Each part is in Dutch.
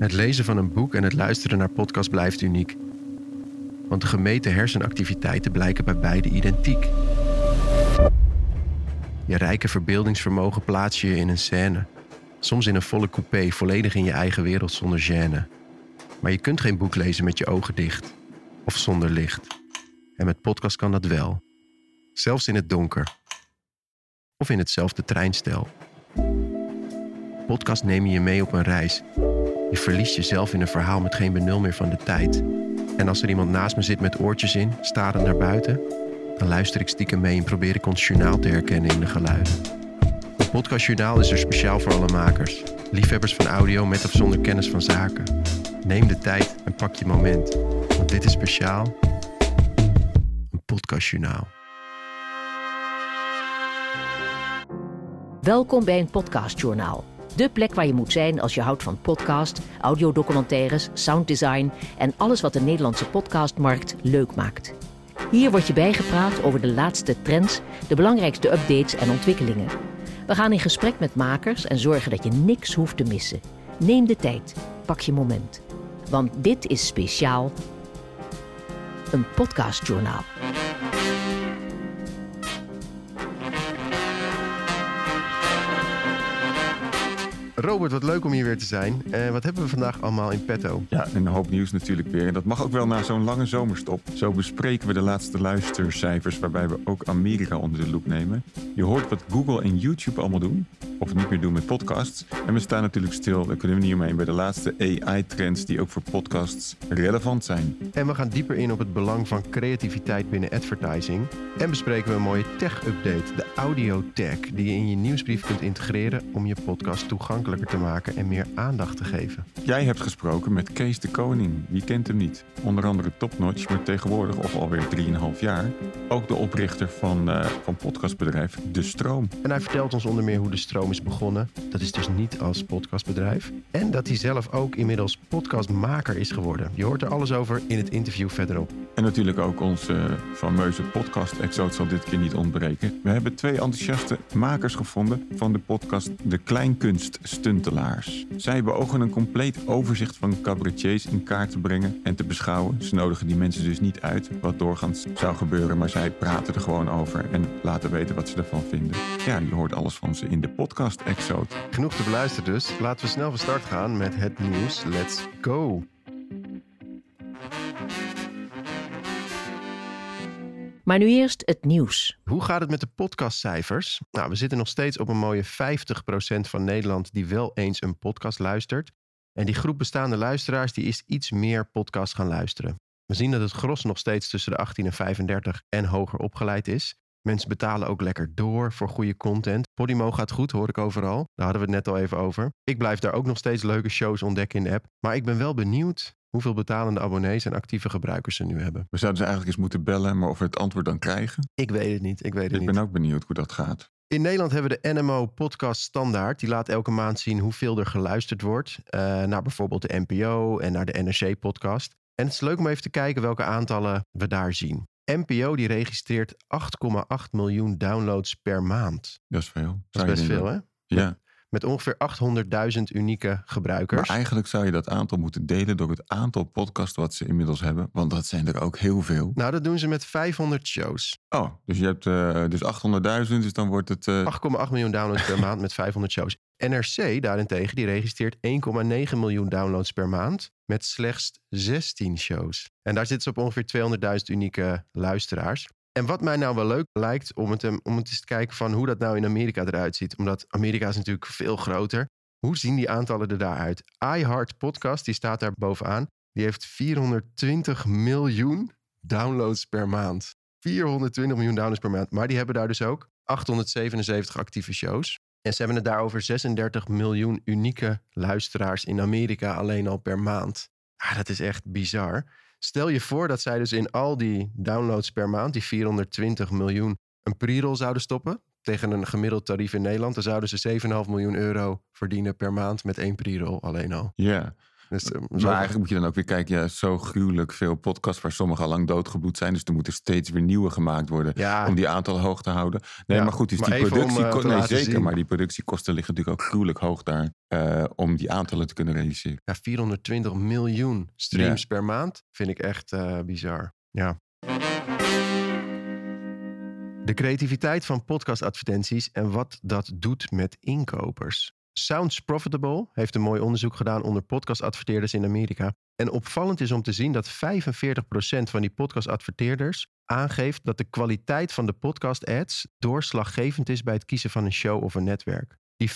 Het lezen van een boek en het luisteren naar podcast blijft uniek. Want de gemeten hersenactiviteiten blijken bij beide identiek. Je rijke verbeeldingsvermogen plaats je in een scène. Soms in een volle coupé, volledig in je eigen wereld zonder gêne. Maar je kunt geen boek lezen met je ogen dicht. Of zonder licht. En met podcast kan dat wel. Zelfs in het donker. Of in hetzelfde treinstel. Podcast nemen je mee op een reis. Je verliest jezelf in een verhaal met geen benul meer van de tijd. En als er iemand naast me zit met oortjes in, starend naar buiten, dan luister ik stiekem mee en probeer ik ons journaal te herkennen in de geluiden. Het podcastjournaal is er speciaal voor alle makers. Liefhebbers van audio met of zonder kennis van zaken. Neem de tijd en pak je moment. Want dit is speciaal. Een podcastjournaal. Welkom bij een podcastjournaal. De plek waar je moet zijn als je houdt van podcast, audiodocumentaires, sounddesign en alles wat de Nederlandse podcastmarkt leuk maakt. Hier word je bijgepraat over de laatste trends, de belangrijkste updates en ontwikkelingen. We gaan in gesprek met makers en zorgen dat je niks hoeft te missen. Neem de tijd, pak je moment. Want dit is speciaal een podcastjournaal. Robert, wat leuk om hier weer te zijn. Uh, wat hebben we vandaag allemaal in petto? Ja, een hoop nieuws natuurlijk weer. En dat mag ook wel na zo'n lange zomerstop. Zo bespreken we de laatste luistercijfers, waarbij we ook Amerika onder de loep nemen. Je hoort wat Google en YouTube allemaal doen, of niet meer doen met podcasts. En we staan natuurlijk stil, daar kunnen we niet omheen, bij de laatste AI-trends die ook voor podcasts relevant zijn. En we gaan dieper in op het belang van creativiteit binnen advertising. En bespreken we een mooie tech-update, de Audio Tech, die je in je nieuwsbrief kunt integreren om je podcast toegankelijk te maken en meer aandacht te geven. Jij hebt gesproken met Kees de Koning. Wie kent hem niet? Onder andere Topnotch, maar tegenwoordig, of alweer 3,5 jaar, ook de oprichter van, uh, van podcastbedrijf De Stroom. En hij vertelt ons onder meer hoe De Stroom is begonnen. Dat is dus niet als podcastbedrijf. En dat hij zelf ook inmiddels podcastmaker is geworden. Je hoort er alles over in het interview verderop. En natuurlijk ook onze fameuze podcast-exoot zal dit keer niet ontbreken. We hebben twee enthousiaste makers gevonden van de podcast De Kleinkunst stuntelaars. Zij beogen een compleet overzicht van cabaretiers in kaart te brengen en te beschouwen. Ze nodigen die mensen dus niet uit, wat doorgaans zou gebeuren, maar zij praten er gewoon over en laten weten wat ze ervan vinden. Ja, je hoort alles van ze in de podcast Exode. Genoeg te beluisteren dus. Laten we snel van start gaan met het nieuws. Let's go! Maar nu eerst het nieuws. Hoe gaat het met de podcastcijfers? Nou, we zitten nog steeds op een mooie 50% van Nederland die wel eens een podcast luistert. En die groep bestaande luisteraars die is iets meer podcast gaan luisteren. We zien dat het gros nog steeds tussen de 18 en 35 en hoger opgeleid is. Mensen betalen ook lekker door voor goede content. Podimo gaat goed, hoor ik overal. Daar hadden we het net al even over. Ik blijf daar ook nog steeds leuke shows ontdekken in de app. Maar ik ben wel benieuwd hoeveel betalende abonnees en actieve gebruikers ze nu hebben. We zouden ze eigenlijk eens moeten bellen, maar of we het antwoord dan krijgen? Ik weet het niet. Ik weet het ik niet. ben ook benieuwd hoe dat gaat. In Nederland hebben we de NMO Podcast Standaard. Die laat elke maand zien hoeveel er geluisterd wordt. Uh, naar bijvoorbeeld de NPO en naar de NRC Podcast. En het is leuk om even te kijken welke aantallen we daar zien. NPO die registreert 8,8 miljoen downloads per maand. Dat is veel. Dat is best veel, hè? Ja met ongeveer 800.000 unieke gebruikers. Maar eigenlijk zou je dat aantal moeten delen door het aantal podcasts wat ze inmiddels hebben. Want dat zijn er ook heel veel. Nou, dat doen ze met 500 shows. Oh, dus je hebt uh, dus 800.000, dus dan wordt het... Uh... 8,8 miljoen downloads per maand met 500 shows. NRC daarentegen, die registreert 1,9 miljoen downloads per maand met slechts 16 shows. En daar zitten ze op ongeveer 200.000 unieke luisteraars. En wat mij nou wel leuk lijkt om het, om het eens te kijken van hoe dat nou in Amerika eruit ziet. Omdat Amerika is natuurlijk veel groter. Hoe zien die aantallen er daaruit? iHeart Podcast, die staat daar bovenaan. Die heeft 420 miljoen downloads per maand. 420 miljoen downloads per maand. Maar die hebben daar dus ook 877 actieve shows. En ze hebben het daarover 36 miljoen unieke luisteraars in Amerika alleen al per maand. Ah, dat is echt bizar. Stel je voor dat zij dus in al die downloads per maand, die 420 miljoen, een pre-roll zouden stoppen. Tegen een gemiddeld tarief in Nederland. Dan zouden ze 7,5 miljoen euro verdienen per maand met één pre-roll alleen al. Ja, Dus, eh, Maar zo- eigenlijk moet je dan ook weer kijken, ja, zo gruwelijk veel podcasts waar sommige al lang doodgebloed zijn. Dus er moeten steeds weer nieuwe gemaakt worden ja, om die aantallen hoog te houden. Nee, Ja, maar goed, dus maar die om, productie, eh, nee, zeker, zien. maar die productiekosten liggen natuurlijk ook gruwelijk hoog daar eh, om die aantallen te kunnen realiseren. ja, 420 miljoen streams per maand vind ik echt eh, bizar. Ja. De creativiteit van podcastadvertenties en wat dat doet met inkopers. Sounds Profitable heeft een mooi onderzoek gedaan onder podcastadverteerders in Amerika. En opvallend is om te zien dat 45% van die podcastadverteerders aangeeft dat de kwaliteit van de podcast-ads doorslaggevend is bij het kiezen van een show of een netwerk. Die 45%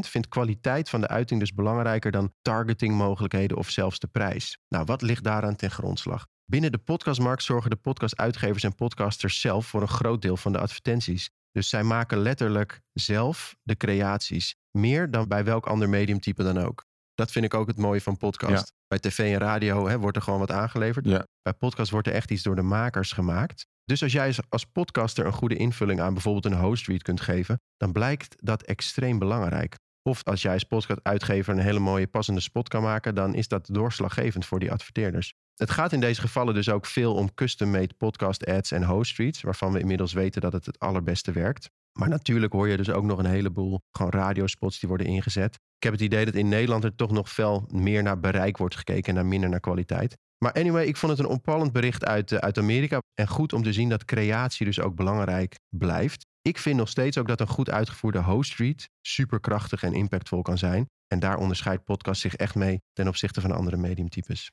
vindt kwaliteit van de uiting dus belangrijker dan targetingmogelijkheden of zelfs de prijs. Nou, wat ligt daaraan ten grondslag? Binnen de podcastmarkt zorgen de podcastuitgevers en podcasters zelf voor een groot deel van de advertenties. Dus zij maken letterlijk zelf de creaties. Meer dan bij welk ander mediumtype dan ook. Dat vind ik ook het mooie van podcast. Bij tv en radio hè, wordt er gewoon wat aangeleverd. Ja. Bij podcast wordt er echt iets door de makers gemaakt. Dus als jij als- podcaster een goede invulling aan bijvoorbeeld een host read kunt geven, dan blijkt dat extreem belangrijk. Of als jij als podcast-uitgever een hele mooie passende spot kan maken, dan is dat doorslaggevend voor die adverteerders. Het gaat in deze gevallen dus ook veel om custom-made podcast ads en host reads, waarvan we inmiddels weten dat het het allerbeste werkt. Maar natuurlijk hoor je dus ook nog een heleboel gewoon radiospots die worden ingezet. Ik heb het idee dat in Nederland er toch nog veel meer naar bereik wordt gekeken en naar minder naar kwaliteit. Maar anyway, ik vond het een opvallend bericht uit, eh, uit Amerika. En goed om te zien dat creatie dus ook belangrijk blijft. Ik vind nog steeds ook dat een goed uitgevoerde host read superkrachtig en impactvol kan zijn. En daar onderscheidt podcast zich echt mee ten opzichte van andere mediumtypes.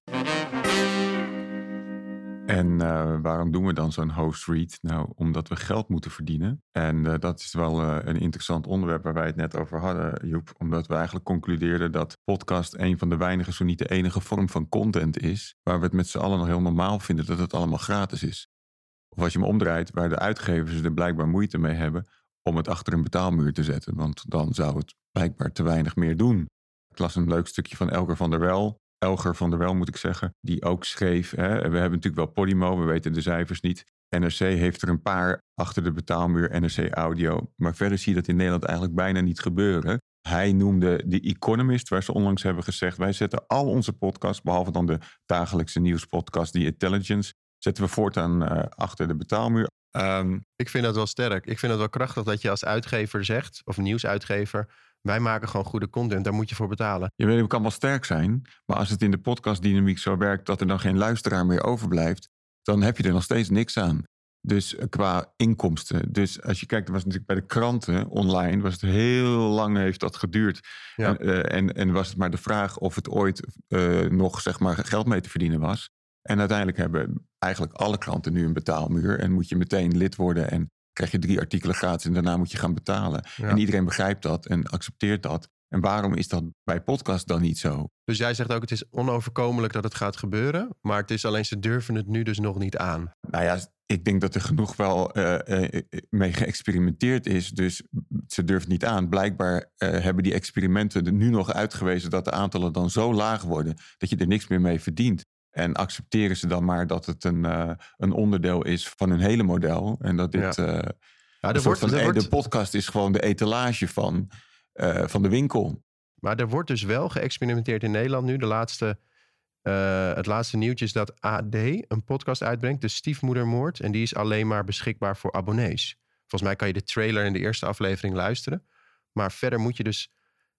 En eh, waarom doen we dan zo'n host read? Nou, omdat we geld moeten verdienen. En eh, dat is wel eh, een interessant onderwerp waar wij het net over hadden, Joep. Omdat we eigenlijk concludeerden dat podcast een van de weinige, zo niet de enige vorm van content is. Waar we het met z'n allen nog heel normaal vinden dat het allemaal gratis is. Of als je hem omdraait, waar de uitgevers er blijkbaar moeite mee hebben om het achter een betaalmuur te zetten. Want dan zou het blijkbaar te weinig meer doen. Ik las een leuk stukje van Elger van der Wel. Elger van der Wel moet ik zeggen, die ook schreef. Hè, we hebben natuurlijk wel Podimo, we weten de cijfers niet. NRC heeft er een paar achter de betaalmuur, NRC Audio. Maar verder zie je dat in Nederland eigenlijk bijna niet gebeuren. Hij noemde de Economist, waar ze onlangs hebben gezegd... wij zetten al onze podcasts, behalve dan de dagelijkse nieuwspodcast, die Intelligence... zetten we voortaan uh, achter de betaalmuur. Um, ik vind dat wel sterk. Ik vind het wel krachtig dat je als uitgever zegt, of nieuwsuitgever... wij maken gewoon goede content, daar moet je voor betalen. Je weet, het kan wel sterk zijn, maar als het in de podcastdynamiek zo werkt... dat er dan geen luisteraar meer overblijft, dan heb je er nog steeds niks aan. Dus qua inkomsten. Dus als je kijkt, was natuurlijk bij de kranten online, was het heel lang heeft dat geduurd. Ja. En, uh, en, en, was het maar de vraag of het ooit uh, nog zeg maar, geld mee te verdienen was. En uiteindelijk hebben eigenlijk alle klanten nu een betaalmuur. En moet je meteen lid worden en krijg je drie artikelen gratis en daarna moet je gaan betalen. Ja. En iedereen begrijpt dat en accepteert dat. En waarom is dat bij podcast dan niet zo? Dus jij zegt ook, het is onoverkomelijk dat het gaat gebeuren. Maar het is alleen, ze durven het nu dus nog niet aan. Nou ja, ik denk dat er genoeg wel uh, uh, mee geëxperimenteerd is. Dus ze durven het niet aan. Blijkbaar uh, hebben die experimenten er nu nog uitgewezen dat de aantallen dan zo laag worden dat je er niks meer mee verdient. En accepteren ze dan maar dat het een, uh, een onderdeel is van hun hele model. En dat dit. Ja. Uh, ja, er wordt, van, er wordt... De podcast is gewoon de etalage van, uh, van de winkel. Maar er wordt dus wel geëxperimenteerd in Nederland nu. De laatste, het laatste nieuwtje is dat AD een podcast uitbrengt, de Stiefmoedermoord. En die is alleen maar beschikbaar voor abonnees. Volgens mij kan je de trailer in de eerste aflevering luisteren. Maar verder moet je dus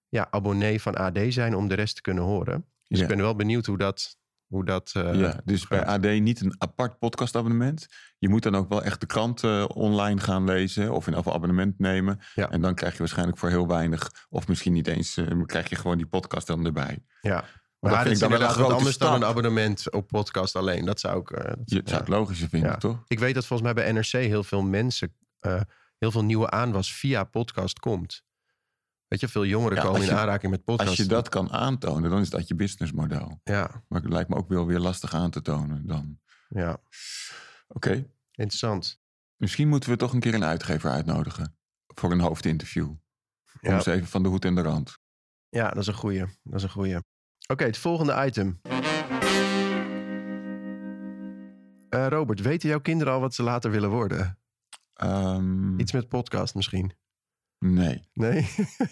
ja, abonnee van AD zijn om de rest te kunnen horen. Dus ja. ik ben wel benieuwd hoe dat, hoe dat. Uh, ja, dus gaat. bij AD niet een apart podcastabonnement. Je moet dan ook wel echt de krant uh, online gaan lezen of in een abonnement nemen. Ja. En dan krijg je waarschijnlijk voor heel weinig, of misschien niet eens, uh, krijg je gewoon die podcast dan erbij. Ja. Maar, dat vind ik dan wel een anders stap. dan een abonnement op podcast alleen. Dat zou ik. dat, je zou het logischer vinden, toch? Ik weet dat volgens mij bij NRC heel veel mensen, heel veel nieuwe aanwas via podcast komt. Weet je, veel jongeren ja, komen in aanraking met podcasts. Als je dat kan aantonen, dan is dat je businessmodel. Ja. Maar het lijkt me ook wel weer lastig aan te tonen dan. Ja. Oké. Okay. Interessant. Misschien moeten we toch een keer een uitgever uitnodigen. Voor een hoofdinterview. Om ja. eens even van de hoed en de rand. Ja, dat is een goeie. Dat is een goeie. Oké, okay, het volgende item. Uh, Robert, weten jouw kinderen al wat ze later willen worden? Um... Iets met podcast misschien? Nee. Nee?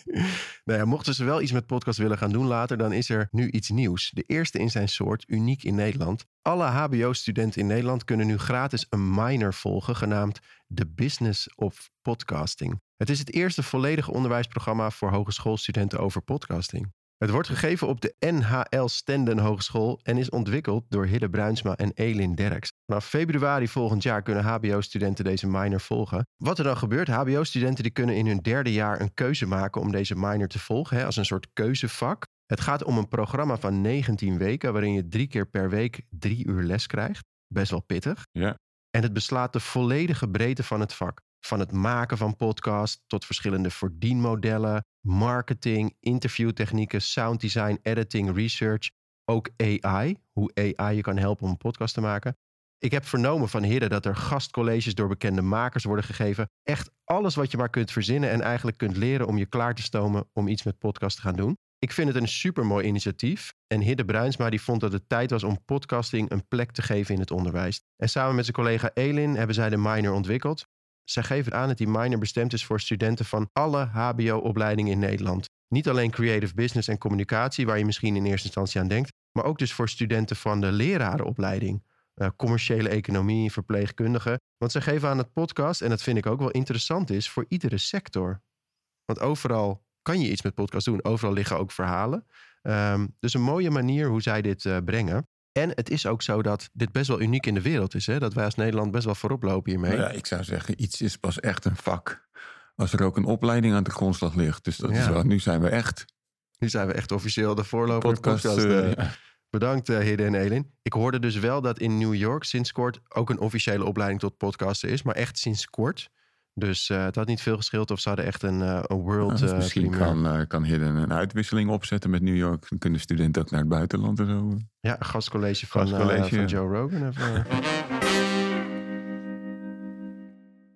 nou ja, mochten ze wel iets met podcast willen gaan doen later, dan is er nu iets nieuws. De eerste in zijn soort, uniek in Nederland. Alle HBO-studenten in Nederland kunnen nu gratis een minor volgen, genaamd The Business of Podcasting. Het is het eerste volledige onderwijsprogramma voor hogeschoolstudenten over podcasting. Het wordt gegeven op de NHL Stenden Hogeschool en is ontwikkeld door Hidde Bruinsma en Elin Derks. Vanaf februari volgend jaar kunnen HBO-studenten deze minor volgen. Wat er dan gebeurt, HBO-studenten die kunnen in hun derde jaar een keuze maken om deze minor te volgen, hè, als een soort keuzevak. Het gaat om een programma van 19 weken, waarin je drie keer per week drie uur les krijgt. Best wel pittig. Ja. En het beslaat de volledige breedte van het vak. Van het maken van podcast tot verschillende verdienmodellen, marketing, interviewtechnieken, sounddesign, editing, research. Ook AI, hoe AI je kan helpen om een podcast te maken. Ik heb vernomen van Hidde dat er gastcolleges door bekende makers worden gegeven. Echt alles wat je maar kunt verzinnen en eigenlijk kunt leren om je klaar te stomen om iets met podcast te gaan doen. Ik vind het een supermooi initiatief. En Hidde Bruinsma die vond dat het tijd was om podcasting een plek te geven in het onderwijs. En samen met zijn collega Elin hebben zij de minor ontwikkeld. Zij geven aan dat die minor bestemd is voor studenten van alle HBO-opleidingen in Nederland. Niet alleen creative business en communicatie, waar je misschien in eerste instantie aan denkt, maar ook dus voor studenten van de lerarenopleiding. Uh, commerciële economie, verpleegkundigen. Want zij geven aan het podcast, en dat vind ik ook wel interessant is, voor iedere sector. Want overal kan je iets met podcast doen. Overal liggen ook verhalen. Um, dus een mooie manier hoe zij dit uh, brengen. En het is ook zo dat dit best wel uniek in de wereld is. Hè? Dat wij als Nederland best wel voorop lopen hiermee. Nou ja, ik zou zeggen, iets is pas echt een vak. Als er ook een opleiding aan de grondslag ligt. Dus dat Ja. is wel, nu zijn we echt. Nu zijn we echt officieel de voorloper Podcast, podcast. eh, eh, ja. Bedankt, uh, Hidde en Elin. Ik hoorde dus wel dat in New York sinds kort ook een officiële opleiding tot podcaster is. Maar echt sinds kort. Dus eh, het had niet veel geschild of ze hadden echt een, eh, een world Dus eh, misschien kan, kan Hidden een uitwisseling opzetten met New York. Dan kunnen studenten ook naar het buitenland en zo. Ja, een gastcollege van, Gastcollege, van. Joe Rogan. Even,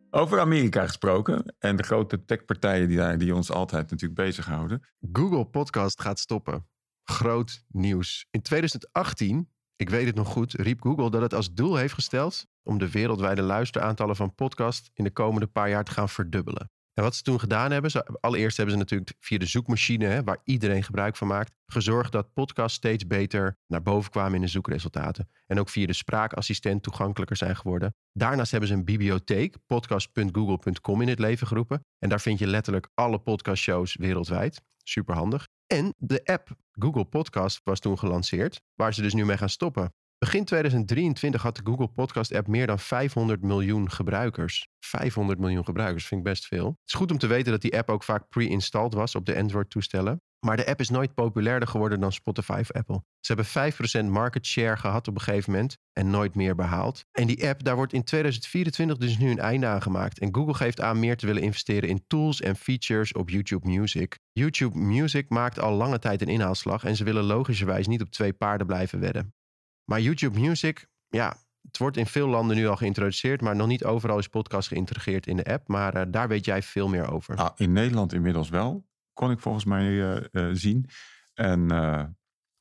Over Amerika gesproken. En de grote techpartijen die, daar, die ons altijd natuurlijk bezighouden. Google Podcast gaat stoppen. Groot nieuws. In 2018, ik weet het nog goed, riep Google dat het als doel heeft gesteld om de wereldwijde luisteraantallen van podcast in de komende paar jaar te gaan verdubbelen. En wat ze toen gedaan hebben, allereerst hebben ze natuurlijk via de zoekmachine, hè, waar iedereen gebruik van maakt, gezorgd dat podcasts steeds beter naar boven kwamen in de zoekresultaten. En ook via de spraakassistent toegankelijker zijn geworden. Daarnaast hebben ze een bibliotheek, podcast.google.com, in het leven geroepen. En daar vind je letterlijk alle podcastshows wereldwijd. Superhandig. En de app Google Podcast was toen gelanceerd, waar ze dus nu mee gaan stoppen. Begin 2023 had de Google Podcast app meer dan 500 miljoen gebruikers. 500 miljoen gebruikers vind ik best veel. Het is goed om te weten dat die app ook vaak pre-installed was op de Android-toestellen. Maar de app is nooit populairder geworden dan Spotify of Apple. Ze hebben 5% market share gehad op een gegeven moment en nooit meer behaald. En die app, daar wordt in 2024 dus nu een einde aan gemaakt. En Google geeft aan meer te willen investeren in tools en features op YouTube Music. YouTube Music maakt al lange tijd een inhaalslag en ze willen logischerwijs niet op twee paarden blijven wedden. Maar YouTube Music, ja, het wordt in veel landen nu al geïntroduceerd, maar nog niet overal is podcast geïntegreerd in de app. Maar eh, daar weet jij veel meer over. Nou, in Nederland inmiddels wel. Kon ik volgens mij eh, eh, zien. En, eh,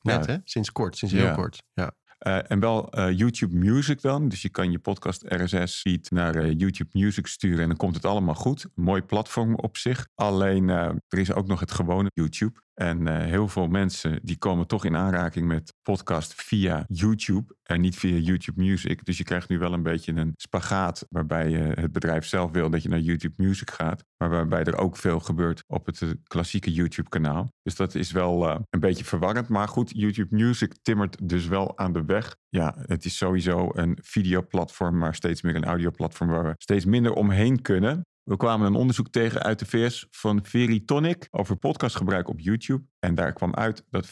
Net hè? Sinds kort, sinds heel Ja. kort. Ja. en wel YouTube Music dan. Dus je kan je podcast RSS feed naar YouTube Music sturen. En dan komt het allemaal goed. Een mooi platform op zich. Alleen er is ook nog het gewone YouTube. En eh, heel veel mensen die komen toch in aanraking met podcast via YouTube. En niet via YouTube Music. Dus je krijgt nu wel een beetje een spagaat. Waarbij eh, het bedrijf zelf wil dat je naar YouTube Music gaat. Maar waarbij er ook veel gebeurt op het eh, klassieke YouTube kanaal. Dus dat is wel eh, een beetje verwarrend. Maar goed, YouTube Music timmert dus wel aan de weg. Ja, het is sowieso een videoplatform, maar steeds meer een audioplatform waar we steeds minder omheen kunnen. We kwamen een onderzoek tegen uit de VS van Veritonic over podcastgebruik op YouTube. En daar kwam uit dat 65%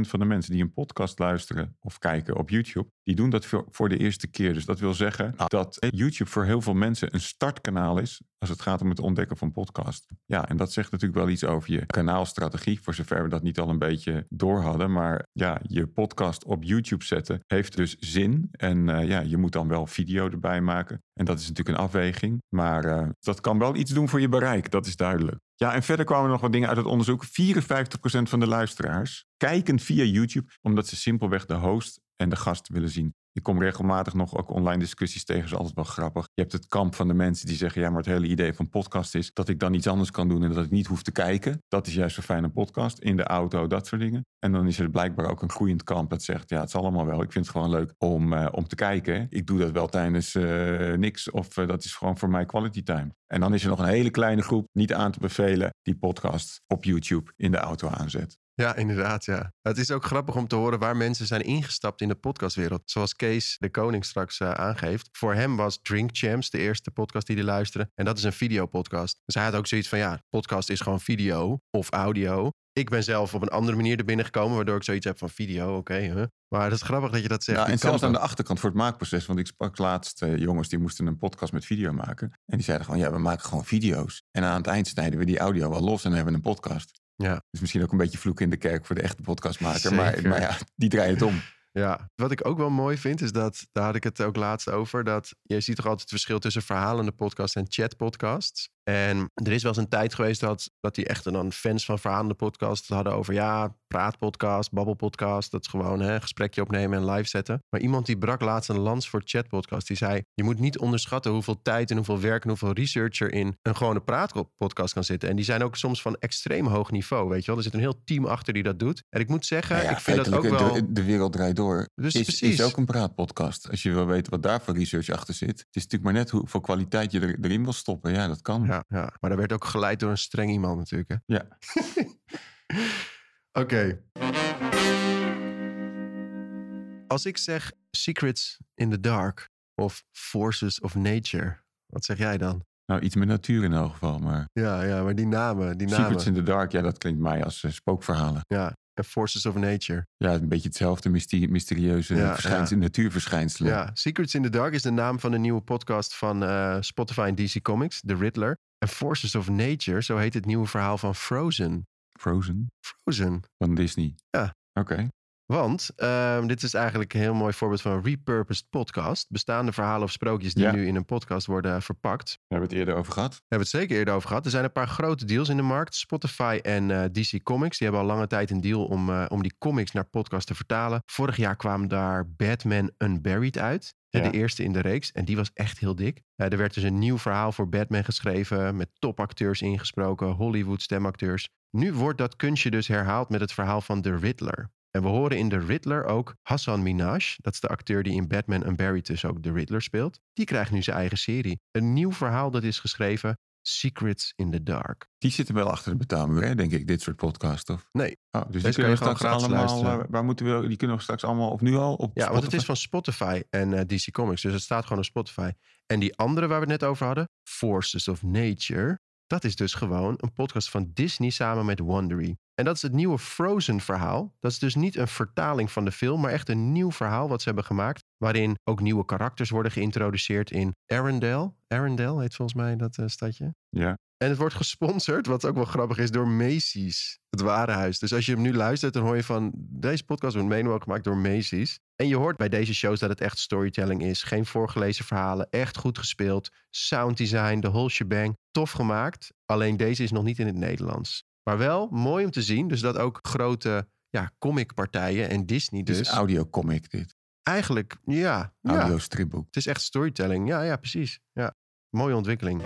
van de mensen die een podcast luisteren of kijken op YouTube, die doen dat voor, de eerste keer. Dus dat wil zeggen dat eh, YouTube voor heel veel mensen een startkanaal is als het gaat om het ontdekken van podcast. Ja, en dat zegt natuurlijk wel iets over je kanaalstrategie, voor zover we dat niet al een beetje door hadden. Maar ja, je podcast op YouTube zetten heeft dus zin. En eh, ja, je moet dan wel video erbij maken. En dat is natuurlijk een afweging. Maar eh, dat kan wel iets doen voor je bereik, dat is duidelijk. Ja, en verder kwamen er nog wat dingen uit het onderzoek. 54% van de luisteraars kijken via YouTube omdat ze simpelweg de host en de gast willen zien. Ik kom regelmatig nog ook online discussies tegen, is altijd wel grappig. Je hebt het kamp van de mensen die zeggen, ja, maar het hele idee van podcast is dat ik dan iets anders kan doen en dat ik niet hoef te kijken. Dat is juist een podcast, in de auto, dat soort dingen. En dan is er blijkbaar ook een groeiend kamp dat zegt, ja, het is allemaal wel. Ik vind het gewoon leuk om, eh, om te kijken. Ik doe dat wel tijdens eh, niks of eh, dat is gewoon voor mij quality time. En dan is er nog een hele kleine groep, niet aan te bevelen, die podcast op YouTube in de auto aanzet. Ja, inderdaad. Ja. Het is ook grappig om te horen waar mensen zijn ingestapt in de podcastwereld. Zoals Kees de Koning straks uh, aangeeft. Voor hem was Drink Champs de eerste podcast die hij luisterde. En dat is een videopodcast. Dus hij had ook zoiets van ja, podcast is gewoon video of audio. Ik ben zelf op een andere manier er binnen gekomen, waardoor ik zoiets heb van video. Oké, huh? maar dat is grappig dat je dat zegt. Ja, Die en zelfs aan de achterkant voor het maakproces. Want ik sprak laatst eh, jongens die moesten een podcast met video maken. En die zeiden gewoon, ja, we maken gewoon video's. En aan het eind snijden we die audio wel los en hebben we een podcast. Ja. Dus misschien ook een beetje vloek in de kerk voor de echte podcastmaker. Maar, ja, die draaien het om. Ja, wat ik ook wel mooi vind, is dat, daar had ik het ook laatst over, dat je ziet toch altijd het verschil tussen verhalende podcasts en chatpodcasts. En er is wel eens een tijd geweest dat, dat die echte dan fans van verhalende podcasts hadden over, ja, praatpodcast, babbelpodcast, dat is gewoon hè, een gesprekje opnemen en live zetten. Maar iemand die brak laatst een lans voor chatpodcast, die zei, je moet niet onderschatten hoeveel tijd en hoeveel werk en hoeveel research er in een gewone praatpodcast kan zitten. En die zijn ook soms van extreem hoog niveau, weet je wel. Er zit een heel team achter die dat doet. En ik moet zeggen, Nou ja, ik vind dat ook wel... De, de wereld draait door. Dus is, precies. is ook een praatpodcast. Als je wil weten wat daar voor research achter zit. Het is natuurlijk maar net hoeveel kwaliteit je er, erin wil stoppen. Ja, dat kan. Ja, ja, maar daar werd ook geleid door een streng iemand natuurlijk. Hè? Ja. Oké. Als ik zeg Secrets in the Dark of Forces of Nature, wat zeg jij dan? Nou, iets met natuur in elk geval. Maar Ja, ja, maar die namen, die namen. Secrets in the Dark, ja, dat klinkt mij als eh, spookverhalen. Ja, Forces of Nature. Ja, een beetje hetzelfde mysterie- mysterieuze Ja, verschijnsel, natuurverschijnselen. Ja, Secrets in the Dark is de naam van de nieuwe podcast van eh, Spotify en DC Comics, The Riddler. En Forces of Nature, zo heet het nieuwe verhaal van Frozen. Frozen Frozen. van Disney. Ja. Oké. Want ehm, dit is eigenlijk een heel mooi voorbeeld van een repurposed podcast. Bestaande verhalen of sprookjes die Ja. nu in een podcast worden verpakt. Daar hebben we het eerder over gehad. Daar hebben we het zeker eerder over gehad. Er zijn een paar grote deals in de markt. Spotify en eh, DC Comics. Die hebben al lange tijd een deal om, eh, om die comics naar podcast te vertalen. Vorig jaar kwam daar Batman Unburied uit. Eh, Ja. De eerste in de reeks. En die was echt heel dik. Eh, er werd dus een nieuw verhaal voor Batman geschreven. Met topacteurs ingesproken. Hollywood stemacteurs. Nu wordt dat kunstje dus herhaald met het verhaal van The Riddler. En we horen in The Riddler ook Hassan Minaj. Dat is de acteur die in Batman Unburied dus ook The Riddler speelt. Die krijgt nu zijn eigen serie. Een nieuw verhaal dat is geschreven. Secrets in the Dark. Die zitten wel achter de betaalmuur, hè, denk ik, dit soort podcasts. Of? Nee. Oh, dus die kunnen je we straks allemaal. luisteren. eh, waar moeten we? Die kunnen we straks allemaal, of nu al? Op Ja, want het is van Spotify en eh, DC Comics. Dus het staat gewoon op Spotify. En die andere waar we het net over hadden, Forces of Nature. Dat is dus gewoon een podcast van Disney samen met Wondery. En dat is het nieuwe Frozen verhaal. Dat is dus niet een vertaling van de film, maar echt een nieuw verhaal wat ze hebben gemaakt. Waarin ook nieuwe karakters worden geïntroduceerd in Arendelle. Arendelle heet volgens mij dat eh, stadje. Ja. En het wordt gesponsord, wat ook wel grappig is, door Macy's. Het Warenhuis. Dus als je hem nu luistert, dan hoor je van... Deze podcast wordt mede gemaakt door Macy's. En je hoort bij deze shows dat het echt storytelling is. Geen voorgelezen verhalen, echt goed gespeeld. Sounddesign, de whole shebang. Tof gemaakt. Alleen deze is nog niet in het Nederlands. Maar wel mooi om te zien. Dus dat ook grote ja, comicpartijen en Disney dus... is audiocomic, dit. Eigenlijk, ja. ja. Audio stripboek. Het is echt storytelling. Ja, ja, precies. Ja. Mooie ontwikkeling.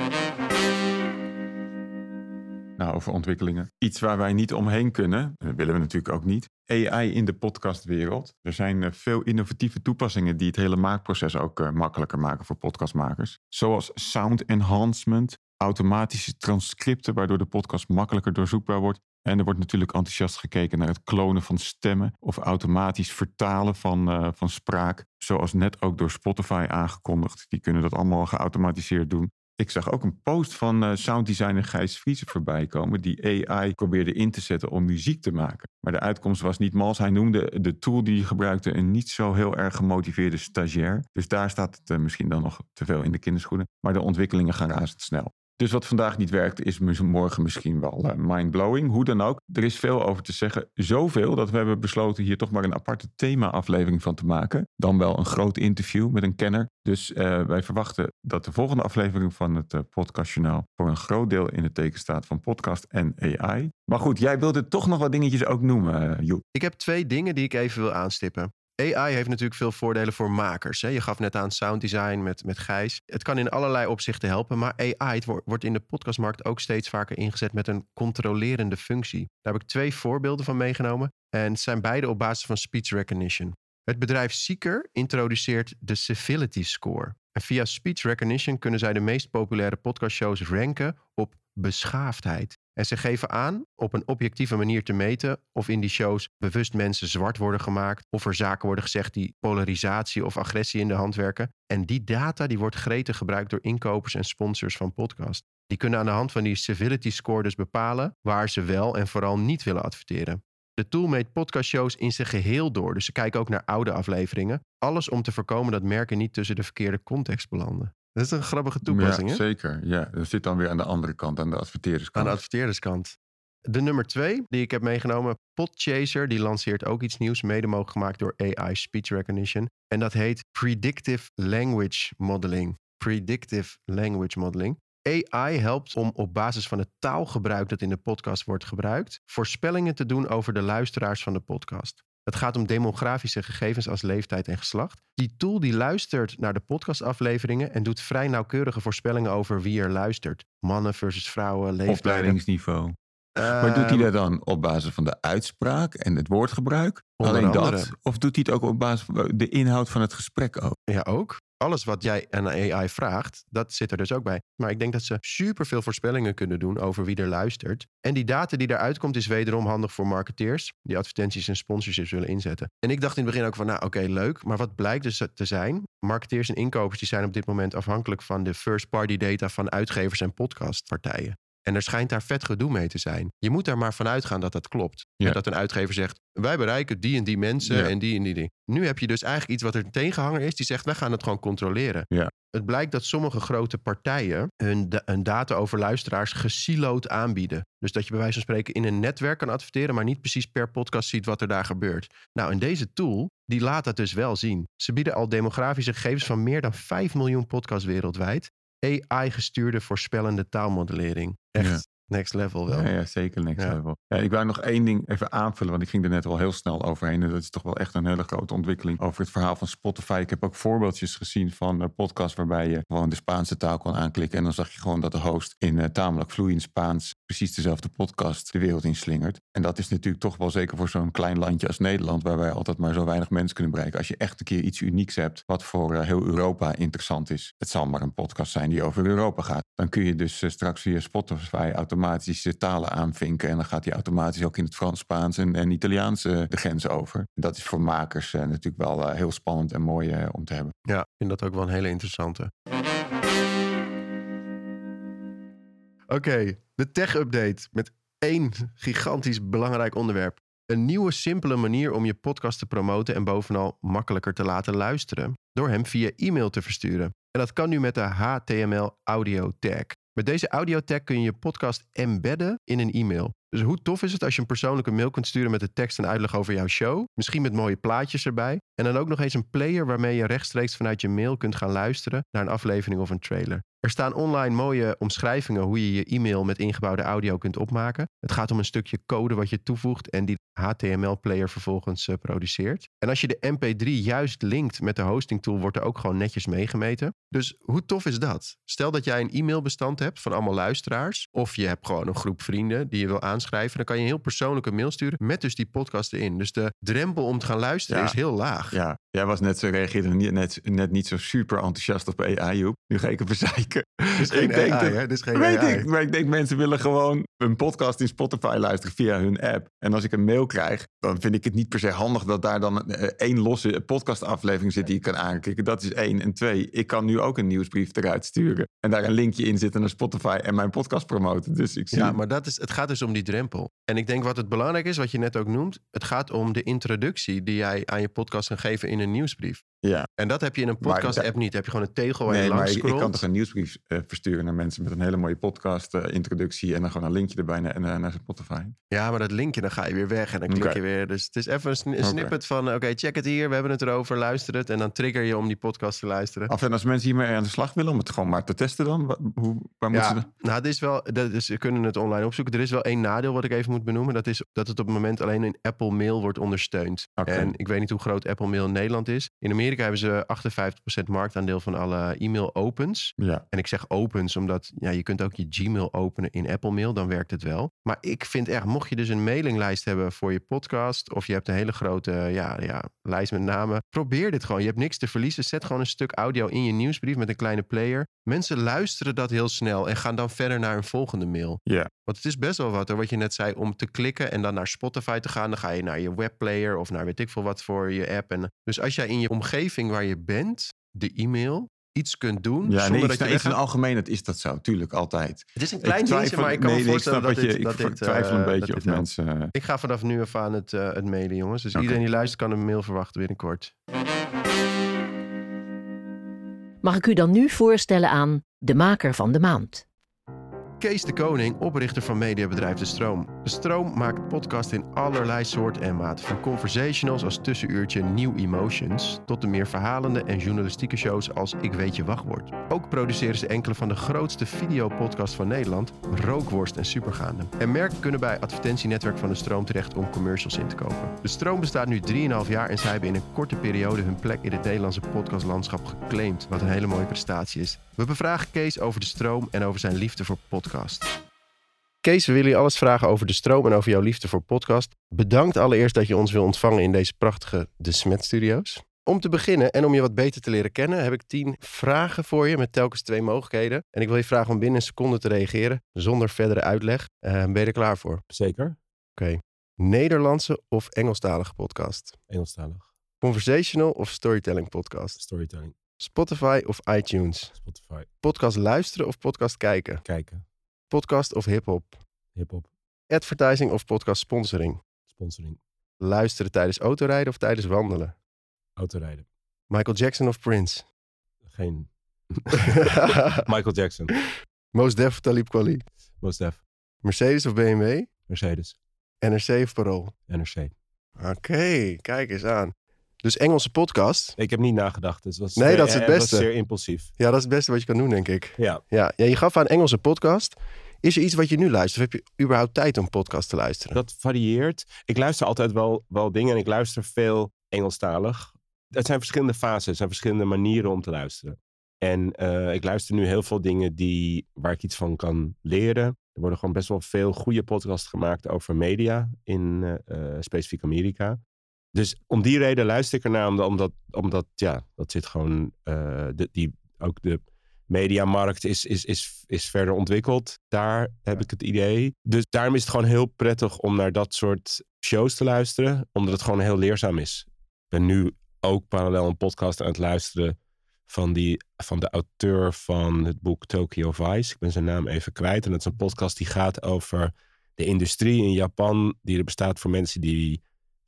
Nou, over ontwikkelingen. Iets waar wij niet omheen kunnen, dat willen we natuurlijk ook niet. AI in de podcastwereld. Er zijn eh, veel innovatieve toepassingen die het hele maakproces ook eh, makkelijker maken voor podcastmakers. Zoals sound enhancement, automatische transcripten, waardoor de podcast makkelijker doorzoekbaar wordt. En er wordt natuurlijk enthousiast gekeken naar het klonen van stemmen of automatisch vertalen van, eh, van spraak. Zoals net ook door Spotify aangekondigd. Die kunnen dat allemaal geautomatiseerd doen. Ik zag ook een post van eh, sounddesigner Gijs Vriezen voorbij komen. Die AI probeerde in te zetten om muziek te maken. Maar de uitkomst was niet mals. Hij noemde de tool die hij gebruikte een niet zo heel erg gemotiveerde stagiair. Dus daar staat het eh, misschien dan nog te veel in de kinderschoenen. Maar de ontwikkelingen gaan razendsnel. Dus wat vandaag niet werkt, is morgen misschien wel eh, mindblowing. Hoe dan ook, er is veel over te zeggen. Zoveel dat we hebben besloten hier toch maar een aparte thema-aflevering van te maken. Dan wel een groot interview met een kenner. Dus eh, wij verwachten dat de volgende aflevering van het eh, podcastjournaal voor een groot deel in het teken staat van podcast en AI. Maar goed, jij wilde toch nog wat dingetjes ook noemen, Joep. Ik heb twee dingen die ik even wil aanstippen. AI heeft natuurlijk veel voordelen voor makers. Hè? Je gaf net aan sound design met, met Gijs. Het kan in allerlei opzichten helpen, maar AI het wordt in de podcastmarkt ook steeds vaker ingezet met een controlerende functie. Daar heb ik twee voorbeelden van meegenomen en het zijn beide op basis van speech recognition. Het bedrijf Seeker introduceert de Civility Score. En via speech recognition kunnen zij de meest populaire podcastshows ranken op beschaafdheid. En ze geven aan op een objectieve manier te meten of in die shows bewust mensen zwart worden gemaakt of er zaken worden gezegd die polarisatie of agressie in de hand werken. En die data die wordt gretig gebruikt door inkopers en sponsors van podcasts. Die kunnen aan de hand van die civility score dus bepalen waar ze wel en vooral niet willen adverteren. De tool meet podcastshows in zijn geheel door, dus ze kijken ook naar oude afleveringen. Alles om te voorkomen dat merken niet tussen de verkeerde context belanden. Dat is een grappige toepassing, ja, hè? Zeker, ja. Dat zit dan weer aan de andere kant, aan de adverteerderskant. Aan de adverteerderskant. De nummer twee die ik heb meegenomen, Podchaser, die lanceert ook iets nieuws, mede mogelijk gemaakt door AI Speech Recognition. En dat heet Predictive Language Modeling. Predictive Language Modeling. AI helpt om op basis van het taalgebruik dat in de podcast wordt gebruikt, voorspellingen te doen over de luisteraars van de podcast. Het gaat om demografische gegevens als leeftijd en geslacht. Die tool die luistert naar de podcastafleveringen en doet vrij nauwkeurige voorspellingen over wie er luistert. Mannen versus vrouwen, leeftijd. Opleidingsniveau. Maar doet hij dat dan op basis van de uitspraak en het woordgebruik? Alleen andere. dat? Of doet hij het ook op basis van de inhoud van het gesprek ook? Ja, ook. Alles wat jij aan AI vraagt, dat zit er dus ook bij. Maar ik denk dat ze superveel voorspellingen kunnen doen over wie er luistert. En die data die eruit komt is wederom handig voor marketeers... die advertenties en sponsorships willen inzetten. En ik dacht in het begin ook van, nou oké, leuk. Maar wat blijkt dus te zijn? Marketeers en inkopers die zijn op dit moment afhankelijk... van de first-party data van uitgevers en podcastpartijen. En er schijnt daar vet gedoe mee te zijn. Je moet daar maar vanuit gaan dat dat klopt. Ja. En dat een uitgever zegt: wij bereiken die en die mensen Ja. en die en die ding. Nu heb je dus eigenlijk iets wat er een tegenhanger is die zegt: wij gaan het gewoon controleren. Ja. Het blijkt dat sommige grote partijen hun, da- hun data over luisteraars gesiloed aanbieden. Dus dat je bij wijze van spreken in een netwerk kan adverteren, maar niet precies per podcast ziet wat er daar gebeurt. Nou, en deze tool, die laat dat dus wel zien. Ze bieden al demografische gegevens van meer dan 5 miljoen podcasts wereldwijd. AI-gestuurde voorspellende taalmodellering. Echt. Next level wel. Ja, ja zeker next Ja. level. Ja, ik wou nog één ding even aanvullen, want ik ging er net wel heel snel overheen. En dat is toch wel echt een hele grote ontwikkeling over het verhaal van Spotify. Ik heb ook voorbeeldjes gezien van eh, podcasts waarbij je gewoon de Spaanse taal kon aanklikken. En dan zag je gewoon dat de host in eh, tamelijk vloeiend Spaans precies dezelfde podcast de wereld inslingert. En dat is natuurlijk toch wel zeker voor zo'n klein landje als Nederland, waar wij altijd maar zo weinig mensen kunnen bereiken. Als je echt een keer iets unieks hebt, wat voor eh, heel Europa interessant is. Het zal maar een podcast zijn die over Europa gaat. Dan kun je dus straks via Spotify automatisch eh, talen aanvinken. En dan gaat hij automatisch ook in het Frans, Spaans en, en Italiaans eh, de grens over. Dat is voor makers eh, natuurlijk wel eh, heel spannend en mooi om te hebben. Ja, ik vind dat ook wel een hele interessante. Oké, de tech-update met één gigantisch belangrijk onderwerp. Een nieuwe simpele manier om je podcast te promoten en bovenal makkelijker te laten luisteren. Door hem via e-mail te versturen. En dat kan nu met de HTML Audio Tag. Met deze audio tag kun je je podcast embedden in een e-mail. Dus hoe tof is het als je een persoonlijke mail kunt sturen met de tekst en uitleg over jouw show? Misschien met mooie plaatjes erbij. En dan ook nog eens een player waarmee je rechtstreeks vanuit je mail kunt gaan luisteren naar een aflevering of een trailer. Er staan online mooie omschrijvingen hoe je je e-mail met ingebouwde audio kunt opmaken. Het gaat om een stukje code wat je toevoegt en die HTML-player vervolgens eh, produceert. En als je de MP3 juist linkt met de hosting tool, wordt er ook gewoon netjes meegemeten. Dus hoe tof is dat? Stel dat jij een e-mailbestand hebt van allemaal luisteraars, of je hebt gewoon een groep vrienden die je wil aanschrijven, dan kan je een heel persoonlijke mail sturen met dus die podcast erin. Dus de drempel om te gaan luisteren Ja. is heel laag. Ja, jij was net zo, reageerde niet, net, net niet zo super enthousiast op AI, Joep. Nu ga ik even zeiken. Dit is geen ik denk AI, dat- hè? Dit Weet AI. ik, maar ik denk mensen willen gewoon een podcast in Spotify luisteren via hun app. En als ik een mail krijg, dan vind ik het niet per se handig dat daar dan eh, één losse podcastaflevering zit die ik kan aanklikken. Dat is één. En twee, ik kan nu ook een nieuwsbrief eruit sturen. En daar een linkje in zetten naar Spotify en mijn podcast promoten. Dus ik zie... Ja, maar dat is, het gaat dus om die drempel. En ik denk wat het belangrijk is, wat je net ook noemt, het gaat om de introductie die jij aan je podcast kan geven in een nieuwsbrief. Ja. En dat heb je in een Maar podcast-app niet. heb je gewoon een tegel waar Nee, je maar langs ik, ik kan toch een nieuwsbrief eh, versturen naar mensen met een hele mooie podcast-introductie. en dan gewoon een linkje erbij naar, naar, naar Spotify. Ja, maar dat linkje, dan ga je weer weg en dan klik je weer. Dus het is even een, sn- snippet van, eh, oké, check het hier, we hebben het erover, luister het. En dan trigger je om die podcast te luisteren. Af en als mensen hiermee aan de slag willen om het gewoon maar te testen dan, hoe, waar moeten ze dan? nou, het is wel, dat is, we kunnen het online opzoeken. Er is wel één nadeel wat ik even moet benoemen. Dat is dat het op het moment alleen in Apple Mail wordt ondersteund. En ik weet niet hoe groot Apple Mail in Nederland is. In Amerika hebben ze 58% marktaandeel van alle e-mail opens. Ja, En ik zeg opens omdat ja, je kunt ook je Gmail openen in Apple Mail, dan werkt het wel. Maar ik vind echt, mocht je dus een mailinglijst hebben voor je podcast, of je hebt een hele grote ja, ja, lijst met namen, probeer dit gewoon. Je hebt niks te verliezen. Zet gewoon een stuk audio in je nieuwsbrief met een kleine player. Mensen luisteren dat heel snel en gaan dan verder naar een volgende mail. ja. Want het is best wel wat, hoor, wat je net zei, om te klikken en dan naar Spotify te gaan. Dan ga je naar je webplayer of naar weet ik veel wat voor je app. En, dus als jij in je omgeving waar je bent, de e-mail, iets kunt doen. Ja, zonder nee, dat je in weggaat. algemeenheid is dat zo, tuurlijk, altijd. Het is een klein dingetje, twijfel- maar ik kan nee, me voorstellen ik dat wat dit... je, dat ik dit, twijfel eh, een dat beetje dit of mensen... eh, Ik ga vanaf nu af aan het, eh, het mailen, jongens. Dus iedereen die luistert kan een mail verwachten binnenkort. Mag ik u dan nu voorstellen aan de maker van de maand? Kees de Koning, oprichter van mediabedrijf De Stroom. De Stroom maakt podcast in allerlei soorten en maten. Van conversationals als tussenuurtje New Emotions... tot de meer verhalende en journalistieke shows als Ik Weet Je Wachtwoord. Ook produceren ze enkele van de grootste videopodcasts van Nederland... Rookworst en Supergaande. En merken kunnen bij advertentienetwerk van De Stroom terecht om commercials in te kopen. De Stroom bestaat nu 3,5 jaar en zij hebben in een korte periode... hun plek in het Nederlandse podcastlandschap geclaimd. Wat een hele mooie prestatie is. We bevragen Kees over De Stroom en over zijn liefde voor podcast. Kees, we willen je alles vragen over de stroom en over jouw liefde voor podcast. Bedankt allereerst dat je ons wil ontvangen in deze prachtige De Smet Studios. Om te beginnen en om je wat beter te leren kennen, heb ik tien vragen voor je met telkens twee mogelijkheden. En ik wil je vragen om binnen een seconde te reageren, zonder verdere uitleg. Eh, ben je er klaar voor? Zeker. Nederlandse of Engelstalige podcast? Engelstalig. Conversational of storytelling podcast? Storytelling. Spotify of iTunes? Spotify. Podcast luisteren of podcast kijken? Kijken. Podcast of hip-hop? Hip-hop. Advertising of podcast sponsoring? Sponsoring. Luisteren tijdens autorijden of tijdens wandelen? Autorijden. Michael Jackson of Prince? Geen. Michael Jackson. Mos Def of Talib Kweli? Mos Def. Mercedes of BMW? Mercedes. NRC of Parool? NRC. Oké, kijk eens aan. Dus Engelse podcast. Ik heb niet nagedacht. Dus was, Nee, dat is het eh, was beste. zeer impulsief. Ja, dat is het beste wat je kan doen, denk ik. Ja. Ja, ja je gaf aan Engelse podcast. Is er iets wat je nu luistert? Of heb je überhaupt tijd om podcast te luisteren? Dat varieert. Ik luister altijd wel, wel dingen en ik luister veel Engelstalig. Het zijn verschillende fases, het zijn verschillende manieren om te luisteren. En eh, ik luister nu heel veel dingen die, waar ik iets van kan leren. Er worden gewoon best wel veel goede podcasts gemaakt over media in eh, specifiek Amerika. Dus om die reden luister ik ernaar, omdat, omdat, omdat ja, dat zit gewoon, eh, de, die, ook de mediamarkt is, is, is, is verder ontwikkeld. Daar heb ik het idee. Dus daarom is het gewoon heel prettig om naar dat soort shows te luisteren, omdat het gewoon heel leerzaam is. Ik ben nu ook parallel een podcast aan het luisteren van, die, van de auteur van het boek Tokyo Vice. Ik ben zijn naam even kwijt. En dat is een podcast die gaat over de industrie in Japan, die er bestaat voor mensen die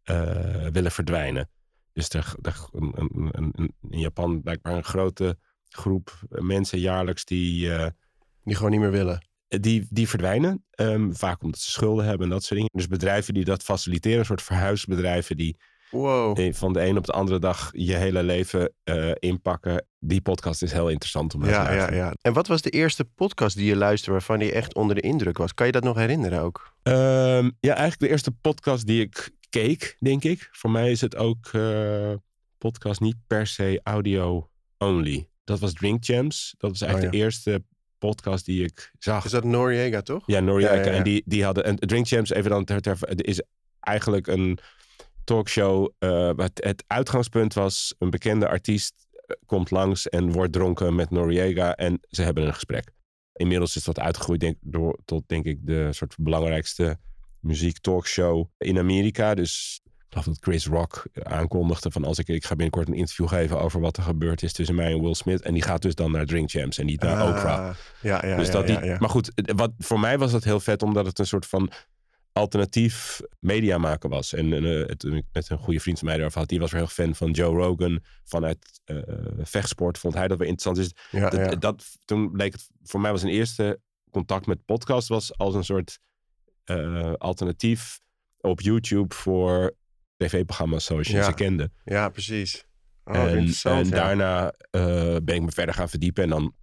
eh, willen verdwijnen. Dus er, er, een, een, in Japan blijkbaar een grote groep mensen jaarlijks die, eh, Die gewoon niet meer willen. die, die verdwijnen. Ehm, vaak omdat ze schulden hebben en dat soort dingen. Dus bedrijven die dat faciliteren, een soort verhuisbedrijven die Wow. eh, van de een op de andere dag je hele leven eh, inpakken. Die podcast is heel interessant om naar te Ja, ja, luisteren. ja. En wat was de eerste podcast die je luisterde waarvan je echt onder de indruk was? Kan je dat nog herinneren ook? Ehm, ja, eigenlijk de eerste podcast die ik keek, denk ik. Voor mij is het ook eh, podcast niet per se audio only. Dat was Drink Champs. Dat was eigenlijk Oh, de eerste podcast die ik zag. Is dat Noriega, toch? Ja, Noriega. Ja, ja, ja. En die, die hadden... En Drink Champs, even dan ter, is eigenlijk een talkshow. eh, het, het uitgangspunt was een bekende artiest eh, komt langs en wordt dronken met Noriega en ze hebben een gesprek. Inmiddels is dat uitgegroeid denk, door, tot denk ik de soort belangrijkste muziek talkshow in Amerika. Dus ik geloof dat Chris Rock aankondigde van als ik, ik ga binnenkort een interview geven over wat er gebeurd is tussen mij en Will Smith. En die gaat dus dan naar Drink Champs en niet naar Oprah. Ah, Ja, ja, Dus ja, dat ja, die. Maar goed, wat, voor mij was dat heel vet, omdat het een soort van alternatief media maken was. En uh, het, ik met een goede vriend van mij erover had, die was weer heel fan van Joe Rogan vanuit uh, vechtsport. Vond hij dat weer interessant. Dus Ja, dat, ja. dat, toen bleek het voor mij was een eerste contact met podcast was als een soort eh, alternatief op YouTube voor tv-programma's zoals je Ja. ze kende. ja, precies. Oh, en en daarna eh, ben ik me verder gaan verdiepen. En dan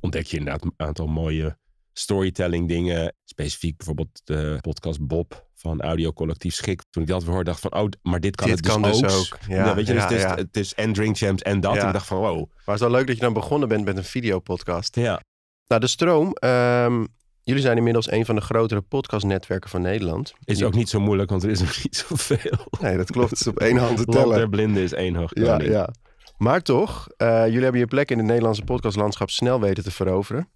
ontdek je inderdaad een aantal mooie storytelling dingen. Specifiek bijvoorbeeld de podcast Bob van Audio Collectief Schik. Toen ik dat weer hoorde, dacht ik van, oh, maar dit kan Dit het dus kan dus ook. ook. Ja, weet je, dus ja, het, is, ja. het is en Drink Champs en dat. En ik dacht van, wow. Maar het is wel leuk dat je dan begonnen bent met een videopodcast. Ja, Nou, de stroom. ehm, jullie zijn inmiddels een van de grotere podcastnetwerken van Nederland. is ook niet zo moeilijk, want er is nog niet zoveel. Nee, dat klopt. Het is op één hand te Land tellen. der blinden is één hoog Ja, ja. Maar toch, eh, jullie hebben je plek in het Nederlandse podcastlandschap snel weten te veroveren.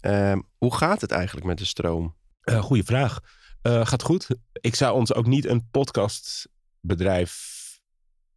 Ehm, hoe gaat het eigenlijk met de stroom? Eh, goeie vraag. Eh, gaat goed. Ik zou ons ook niet een podcastbedrijf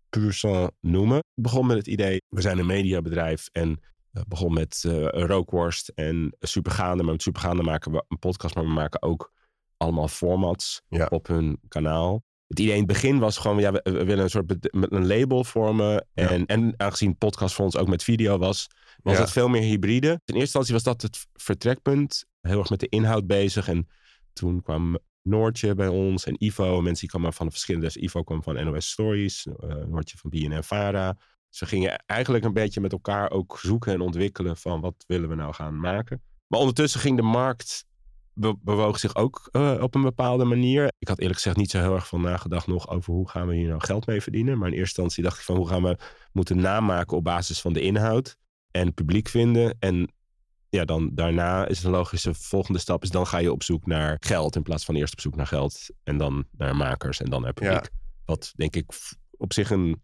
puur sang noemen. Ik begon met het idee, we zijn een mediabedrijf en begon met eh, een rookworst en supergaande. Maar met supergaande maken we een podcast, maar we maken ook allemaal formats Ja. op hun kanaal. Het idee in het begin was gewoon, ja, we, we willen een soort een label vormen. Ja. En, en aangezien podcast voor ons ook met video was, was Ja. het veel meer hybride. In eerste instantie was dat het vertrekpunt. Heel erg met de inhoud bezig. En toen kwam Noortje bij ons en Ivo. Mensen die kwamen van verschillende. Dus Ivo kwam van NOS Stories. eh, Noortje van BNN Vara. We gingen eigenlijk een beetje met elkaar ook zoeken en ontwikkelen van wat willen we nou gaan maken. Maar ondertussen ging de markt be- bewoog zich ook eh, op een bepaalde manier. Ik had eerlijk gezegd niet zo heel erg van nagedacht nog over hoe gaan we hier nou geld mee verdienen. Maar in eerste instantie dacht ik van hoe gaan we moeten namaken op basis van de inhoud en publiek vinden. En ja, dan daarna is een logische volgende stap is dan ga je op zoek naar geld in plaats van eerst op zoek naar geld en dan naar makers en dan naar publiek. Wat denk ik op zich een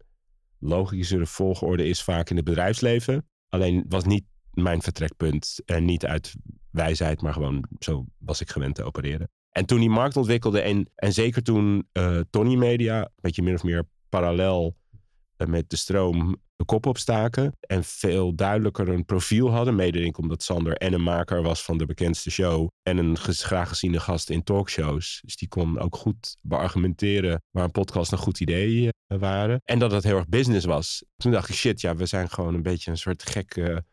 logischere volgorde is vaak in het bedrijfsleven. Alleen was niet mijn vertrekpunt en niet uit wijsheid, maar gewoon zo was ik gewend te opereren. En toen die markt ontwikkelde en, en zeker toen eh Tony Media, een beetje min of meer parallel met de stroom de kop opstaken en veel duidelijker een profiel hadden. Mede denk ik omdat Sander en een maker was van de bekendste show en een graag geziene gast in talkshows. Dus die kon ook goed beargumenteren waar een podcast een goed idee eh, waren. En dat het heel erg business was. Toen dacht ik, shit, ja, we zijn gewoon een beetje een soort gekke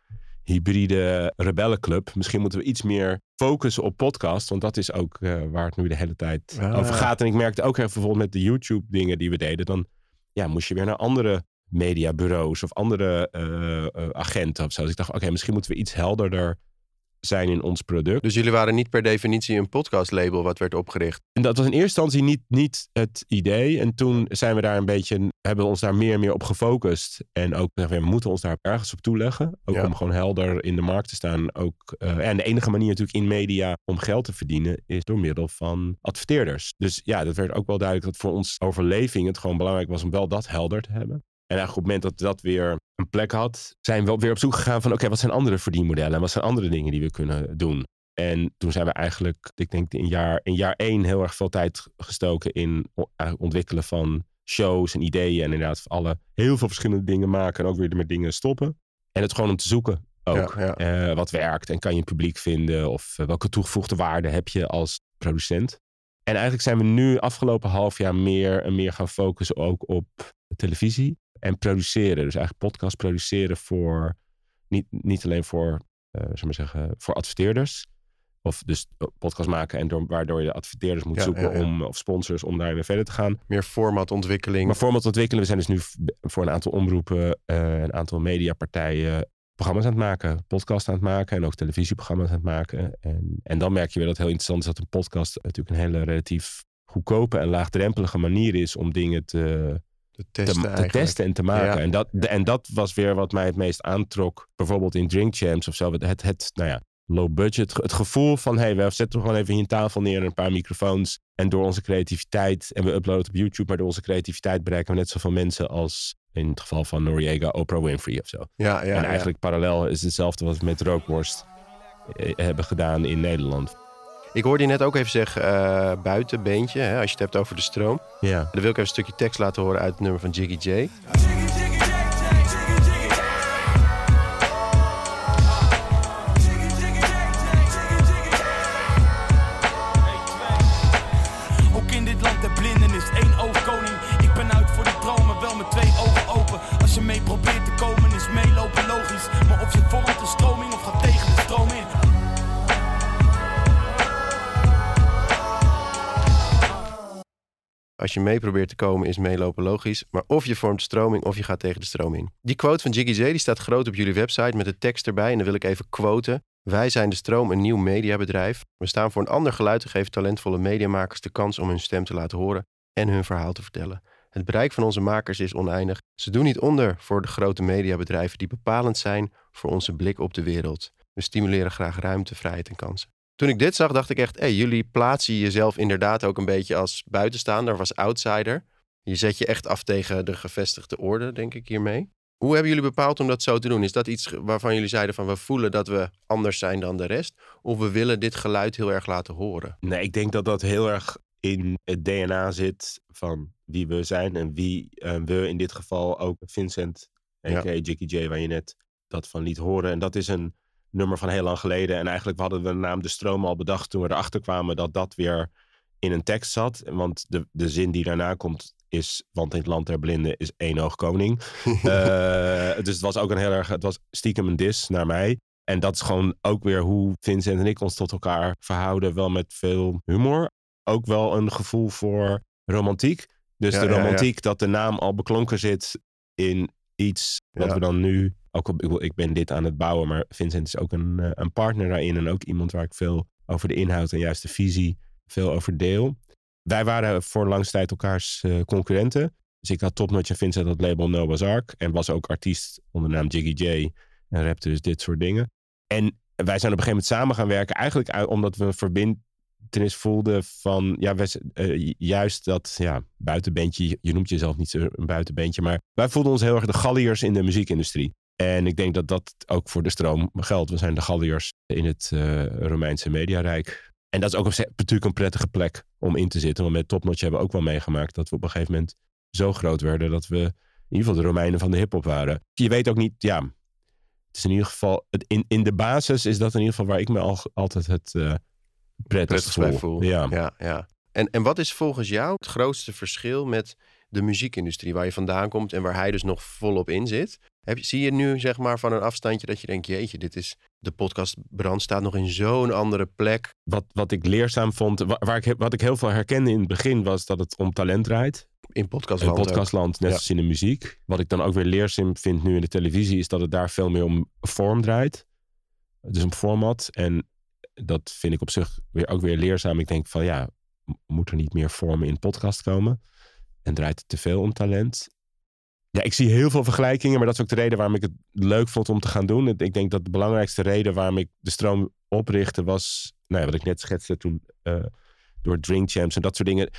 hybride rebellenclub. Misschien moeten we iets meer focussen op podcast. Want dat is ook eh, waar het nu de hele tijd Ah. over gaat. En ik merkte ook even bijvoorbeeld met de YouTube dingen die we deden. Dan ja, moest je weer naar andere mediabureaus of andere eh, eh, agenten of zo. Dus ik dacht, oké, misschien moeten we iets helderder zijn in ons product. Dus jullie waren niet per definitie een podcastlabel wat werd opgericht. En dat was in eerste instantie niet, niet het idee. En toen zijn we daar een beetje, hebben we ons daar meer en meer op gefocust. En ook, we moeten ons daar ergens op toeleggen. Ook Ja. om gewoon helder in de markt te staan. Ook, eh, en de enige manier natuurlijk in media om geld te verdienen is door middel van adverteerders. Dus ja, dat werd ook wel duidelijk dat voor ons overleving het gewoon belangrijk was om wel dat helder te hebben. En eigenlijk op het moment dat dat weer een plek had, zijn we weer op zoek gegaan van oké, wat zijn andere verdienmodellen en wat zijn andere dingen die we kunnen doen. En toen zijn we eigenlijk, ik denk in jaar, in jaar één heel erg veel tijd gestoken in ontwikkelen van shows en ideeën. En inderdaad alle, heel veel verschillende dingen maken en ook weer met dingen stoppen. En het gewoon om te zoeken ook. Ja, ja. eh, wat werkt en kan je een publiek vinden of eh, welke toegevoegde waarde heb je als producent. En eigenlijk zijn we nu afgelopen half jaar meer en meer gaan focussen ook op televisie en produceren. Dus eigenlijk podcast produceren voor, niet, niet alleen voor, eh zullen we maar zeggen, voor adverteerders. Of dus podcast maken en door, waardoor je adverteerders moet Ja, zoeken ja, ja. Om, of sponsors om daarin verder te gaan. Meer formatontwikkeling. Maar format ontwikkelen, we zijn dus nu voor een aantal omroepen, eh, een aantal mediapartijen programma's aan het maken, podcast aan het maken en ook televisieprogramma's aan het maken. En, en dan merk je weer dat het heel interessant is dat een podcast natuurlijk een hele relatief goedkope en laagdrempelige manier is om dingen te, te te, testen, te testen en te maken. Ja. En, dat, en dat was weer wat mij het meest aantrok. Bijvoorbeeld in Drink Champs of zo. Het, het nou ja, low budget. Het gevoel van, hey, we zetten gewoon even hier een tafel neer en een paar microfoons. En door onze creativiteit, en we uploaden het op YouTube, maar door onze creativiteit bereiken we net zoveel mensen als in het geval van Noriega, Oprah Winfrey of zo. Ja, ja, en ja. eigenlijk parallel is hetzelfde wat we met Rookworst eh, hebben gedaan in Nederland. Ik hoorde je net ook even zeggen, eh buiten beentje, hè, als je het hebt over de stroom. Ja. Dan wil ik even een stukje tekst laten horen uit het nummer van Jiggy J. als je mee probeert te komen is meelopen logisch. Maar of je vormt stroming of je gaat tegen de stroom in. Die quote van Jiggy J die staat groot op jullie website met de tekst erbij. En dan wil ik even quoten. Wij zijn de Stroom, een nieuw mediabedrijf. We staan voor een ander geluid te geven talentvolle mediamakers de kans om hun stem te laten horen en hun verhaal te vertellen. Het bereik van onze makers is oneindig. Ze doen niet onder voor de grote mediabedrijven die bepalend zijn voor onze blik op de wereld. We stimuleren graag ruimte, vrijheid en kansen. Toen ik dit zag, dacht ik echt, hey, jullie plaatsen jezelf inderdaad ook een beetje als buitenstaander als outsider. Je zet je echt af tegen de gevestigde orde, denk ik hiermee. Hoe hebben jullie bepaald om dat zo te doen? Is dat iets waarvan jullie zeiden van we voelen dat we anders zijn dan de rest? Of we willen dit geluid heel erg laten horen? Nee, ik denk dat dat heel erg in het DNA zit van wie we zijn. En wie uh, we in dit geval ook Vincent, a.k.a. Ja. Jackie J, waar je net dat van liet horen. En dat is een nummer van heel lang geleden. En eigenlijk hadden we de naam De Stroom al bedacht toen we erachter kwamen dat dat weer in een tekst zat. Want de, de zin die daarna komt is, want in het land der blinden is één oog koning. uh, dus het was ook een heel erg, het was stiekem een dis naar mij. En dat is gewoon ook weer hoe Vincent en ik ons tot elkaar verhouden. Wel met veel humor. Ook wel een gevoel voor romantiek. Dus de romantiek ja, dat de naam al beklonken zit in iets wat we dan nu... Ook ik ben dit aan het bouwen, maar Vincent is ook een, eh, een partner daarin. En ook iemand waar ik veel over de inhoud en juist de visie veel over deel. Wij waren voor langste tijd elkaars uh, concurrenten. Dus ik had Topnotch en Vincent dat label Noah's Ark. En was ook artiest onder de naam Jiggy J. En rapte dus dit soort dingen. En wij zijn op een gegeven moment samen gaan werken. Eigenlijk omdat we een verbindenis voelden van... Ja, wij, uh, juist dat ja, buitenbandje. Je noemt jezelf niet een buitenbandje. Maar wij voelden ons heel erg de galliërs in de muziekindustrie. En ik denk dat dat ook voor de stroom geldt. We zijn de galliërs in het uh, Romeinse mediarijk. En dat is ook natuurlijk een prettige plek om in te zitten. Want met Topnotch hebben we ook wel meegemaakt dat we op een gegeven moment zo groot werden dat we in ieder geval de Romeinen van de hip-hop waren. Je weet ook niet, ja, het is in ieder geval, het, in, in de basis is dat in ieder geval waar ik me al, altijd het uh, prettigst voel. voel. Ja. Ja, ja. En, en wat is volgens jou het grootste verschil met de muziekindustrie, waar je vandaan komt en waar hij dus nog volop in zit? Heb, zie je nu zeg maar van een afstandje dat je denkt, jeetje, dit is, de podcast Brand staat nog in zo'n andere plek. Wat, wat ik leerzaam vond, waar, ik, wat ik heel veel herkende in het begin, was dat het om talent draait. In podcastland. In podcastland, net als in de muziek. Wat ik dan ook weer leerzaam vind nu in de televisie, is dat het daar veel meer om vorm draait. Dus om format. En dat vind ik op zich weer, ook weer leerzaam. Ik denk van ja, moet er niet meer vormen in podcast komen? En draait het te veel om talent? Ja, ik zie heel veel vergelijkingen, maar dat is ook de reden waarom ik het leuk vond om te gaan doen. Ik denk dat de belangrijkste reden waarom ik de stroom oprichtte was, nou ja, wat ik net schetste toen uh, door Drink Champs en dat soort dingen.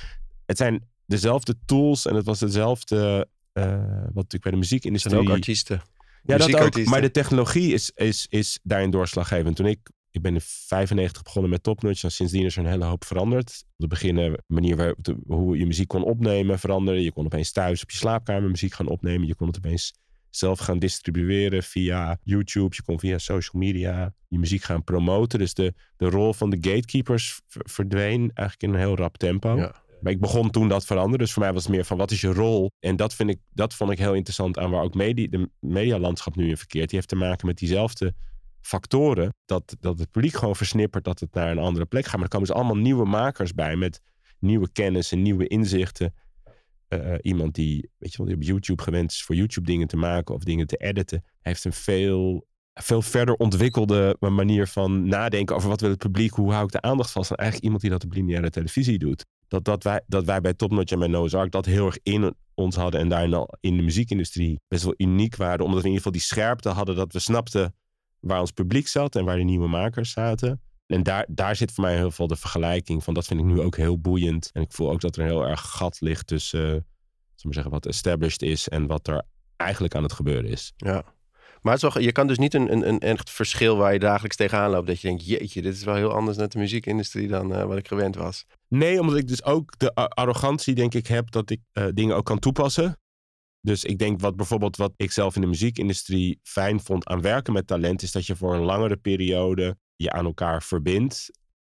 Het zijn dezelfde tools en het was hetzelfde uh, wat natuurlijk bij de muziekindustrie. En ook artiesten. Ja, dat ook. Maar de technologie is, is, is daarin doorslaggevend. Toen ik ik ben in 95 begonnen met Topnotch en sindsdien is er een hele hoop veranderd. Op het begin de manier waar, hoe je muziek kon opnemen veranderde. Je kon opeens thuis op je slaapkamer muziek gaan opnemen. Je kon het opeens zelf gaan distribueren via YouTube. Je kon via social media je muziek gaan promoten. Dus de, de rol van de gatekeepers verdween eigenlijk in een heel rap tempo. Ja. Maar ik begon toen dat veranderen. Dus voor mij was het meer van wat is je rol? En dat, vind ik, dat vond ik heel interessant aan waar ook media, de medialandschap nu in verkeert. Die heeft te maken met diezelfde factoren dat, dat het publiek gewoon versnippert, dat het naar een andere plek gaat. Maar er komen dus allemaal nieuwe makers bij met nieuwe kennis en nieuwe inzichten. Uh, iemand die, weet je wel, die op YouTube gewend is voor YouTube dingen te maken of dingen te editen, heeft een veel, veel verder ontwikkelde manier van nadenken over wat wil het publiek, hoe hou ik de aandacht vast. Dan eigenlijk iemand die dat op lineaire televisie doet. Dat, dat, wij, dat wij bij Topnotch en bij Ark dat heel erg in ons hadden en daarin al in de muziekindustrie best wel uniek waren. Omdat we in ieder geval die scherpte hadden dat we snapten waar ons publiek zat en waar de nieuwe makers zaten. En daar, daar zit voor mij heel veel de vergelijking van. Dat vind ik nu ook heel boeiend. En ik voel ook dat er een heel erg gat ligt tussen, uh, maar zeggen, wat established is en wat er eigenlijk aan het gebeuren is. Ja. Maar het is wel, je kan dus niet een, een, een echt verschil waar je dagelijks tegenaan loopt. Dat je denkt, jeetje, dit is wel heel anders net de muziekindustrie dan uh, wat ik gewend was. Nee, omdat ik dus ook de arrogantie, denk ik, heb dat ik uh, dingen ook kan toepassen. Dus ik denk wat bijvoorbeeld wat ik zelf in de muziekindustrie fijn vond aan werken met talent, is dat je voor een langere periode je aan elkaar verbindt.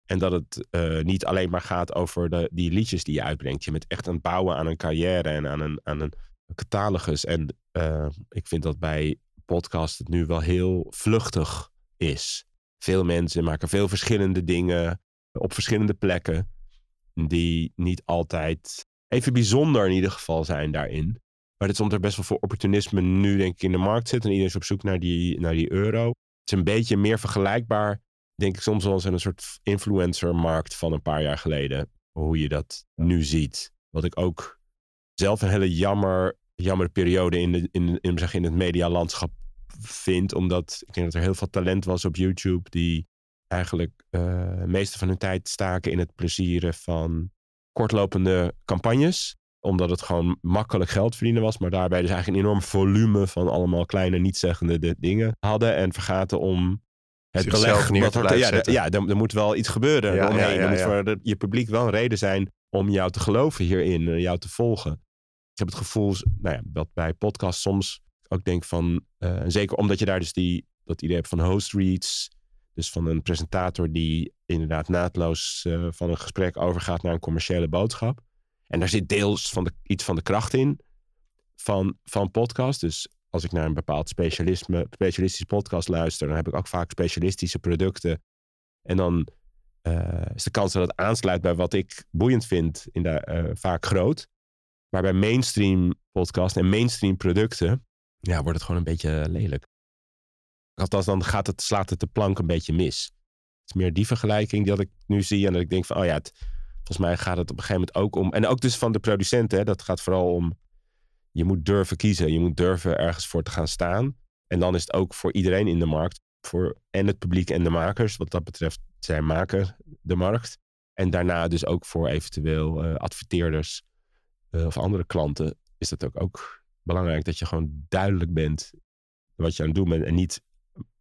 En dat het uh, niet alleen maar gaat over de, die liedjes die je uitbrengt. Je bent echt aan het bouwen aan een carrière en aan een, aan een catalogus. En uh, ik vind dat bij podcast het nu wel heel vluchtig is. Veel mensen maken veel verschillende dingen op verschillende plekken. Die niet altijd even bijzonder in ieder geval zijn daarin. Maar is omdat er best wel veel opportunisme nu denk ik in de markt zit. En iedereen is op zoek naar die, naar die euro. Het is een beetje meer vergelijkbaar, denk ik soms wel eens in een soort influencermarkt van een paar jaar geleden. Hoe je dat nu ziet. Wat ik ook zelf een hele jammer, jammer periode in, de, in, in, zeg, in het medialandschap vind. Omdat ik denk dat er heel veel talent was op YouTube die eigenlijk uh, meeste van hun tijd staken in het plezieren van kortlopende campagnes omdat het gewoon makkelijk geld verdienen was. Maar daarbij dus eigenlijk een enorm volume van allemaal kleine, nietszeggende dingen hadden. En vergaten om het beleg... neer te er- ja, er, er moet wel iets gebeuren. Ja, omheen. ja, ja, er moet voor de- je publiek wel een reden zijn om jou te geloven hierin. En jou te volgen. Ik heb het gevoel, nou ja, dat bij podcasts soms ook denk van... eh, zeker omdat je daar dus die, dat idee hebt van host reads... Dus van een presentator die inderdaad naadloos eh, van een gesprek overgaat naar een commerciële boodschap. En daar zit deels van iets van de kracht in van, van podcast. Dus als ik naar een bepaald specialisme, specialistisch podcast luister, dan heb ik ook vaak specialistische producten. En dan eh, is de kans dat het aansluit bij wat ik boeiend vind in de, eh, vaak groot. Maar bij mainstream podcast en mainstream producten, ja, wordt het gewoon een beetje lelijk. Althans, dan gaat het, slaat het de plank een beetje mis. Het is meer die vergelijking dat ik nu zie en dat ik denk van, oh ja, het, volgens mij gaat het op een gegeven moment ook om, en ook dus van de producenten, hè, dat gaat vooral om, je moet durven kiezen. Je moet durven ergens voor te gaan staan. En dan is het ook voor iedereen in de markt, voor en het publiek en de makers, wat dat betreft, zij maken de markt. En daarna dus ook voor eventueel eh, adverteerders eh, of andere klanten, is het ook, ook belangrijk dat je gewoon duidelijk bent wat je aan het doen bent en niet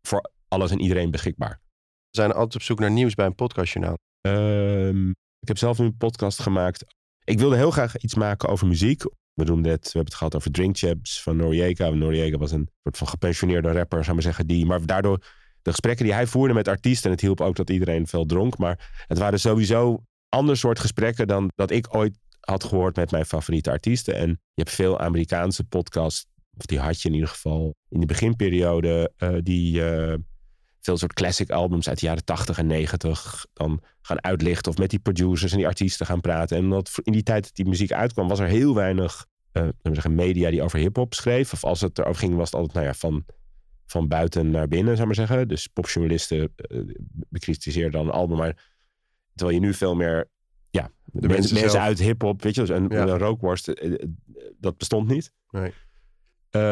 voor alles en iedereen beschikbaar. We zijn altijd op zoek naar nieuws bij een podcastjournaal. Ehm, ik heb zelf nu een podcast gemaakt. Ik wilde heel graag iets maken over muziek. We doen dit, we hebben het gehad over Drink Champs van Noriega. Noriega was een soort van gepensioneerde rapper, zou maar zeggen. Die, maar daardoor, de gesprekken die hij voerde met artiesten, en het hielp ook dat iedereen veel dronk. Maar het waren sowieso ander soort gesprekken dan dat ik ooit had gehoord met mijn favoriete artiesten. En je hebt veel Amerikaanse podcasts, of die had je in ieder geval in de beginperiode, eh, die eh, veel soort classic albums uit de jaren 80 en 90 dan gaan uitlichten. Of met die producers en die artiesten gaan praten. En omdat in die tijd dat die muziek uitkwam, was er heel weinig we zeggen, media die over hip-hop schreef. Of als het erover ging, was het altijd nou ja, van, van buiten naar binnen, zou maar zeggen. Dus popjournalisten eh bekritiseerden dan een album. Maar terwijl je nu veel meer. Ja, mensen, mensen uit hip-hop, weet je, dus een, Ja. een rookworst, eh, dat bestond niet. Nee.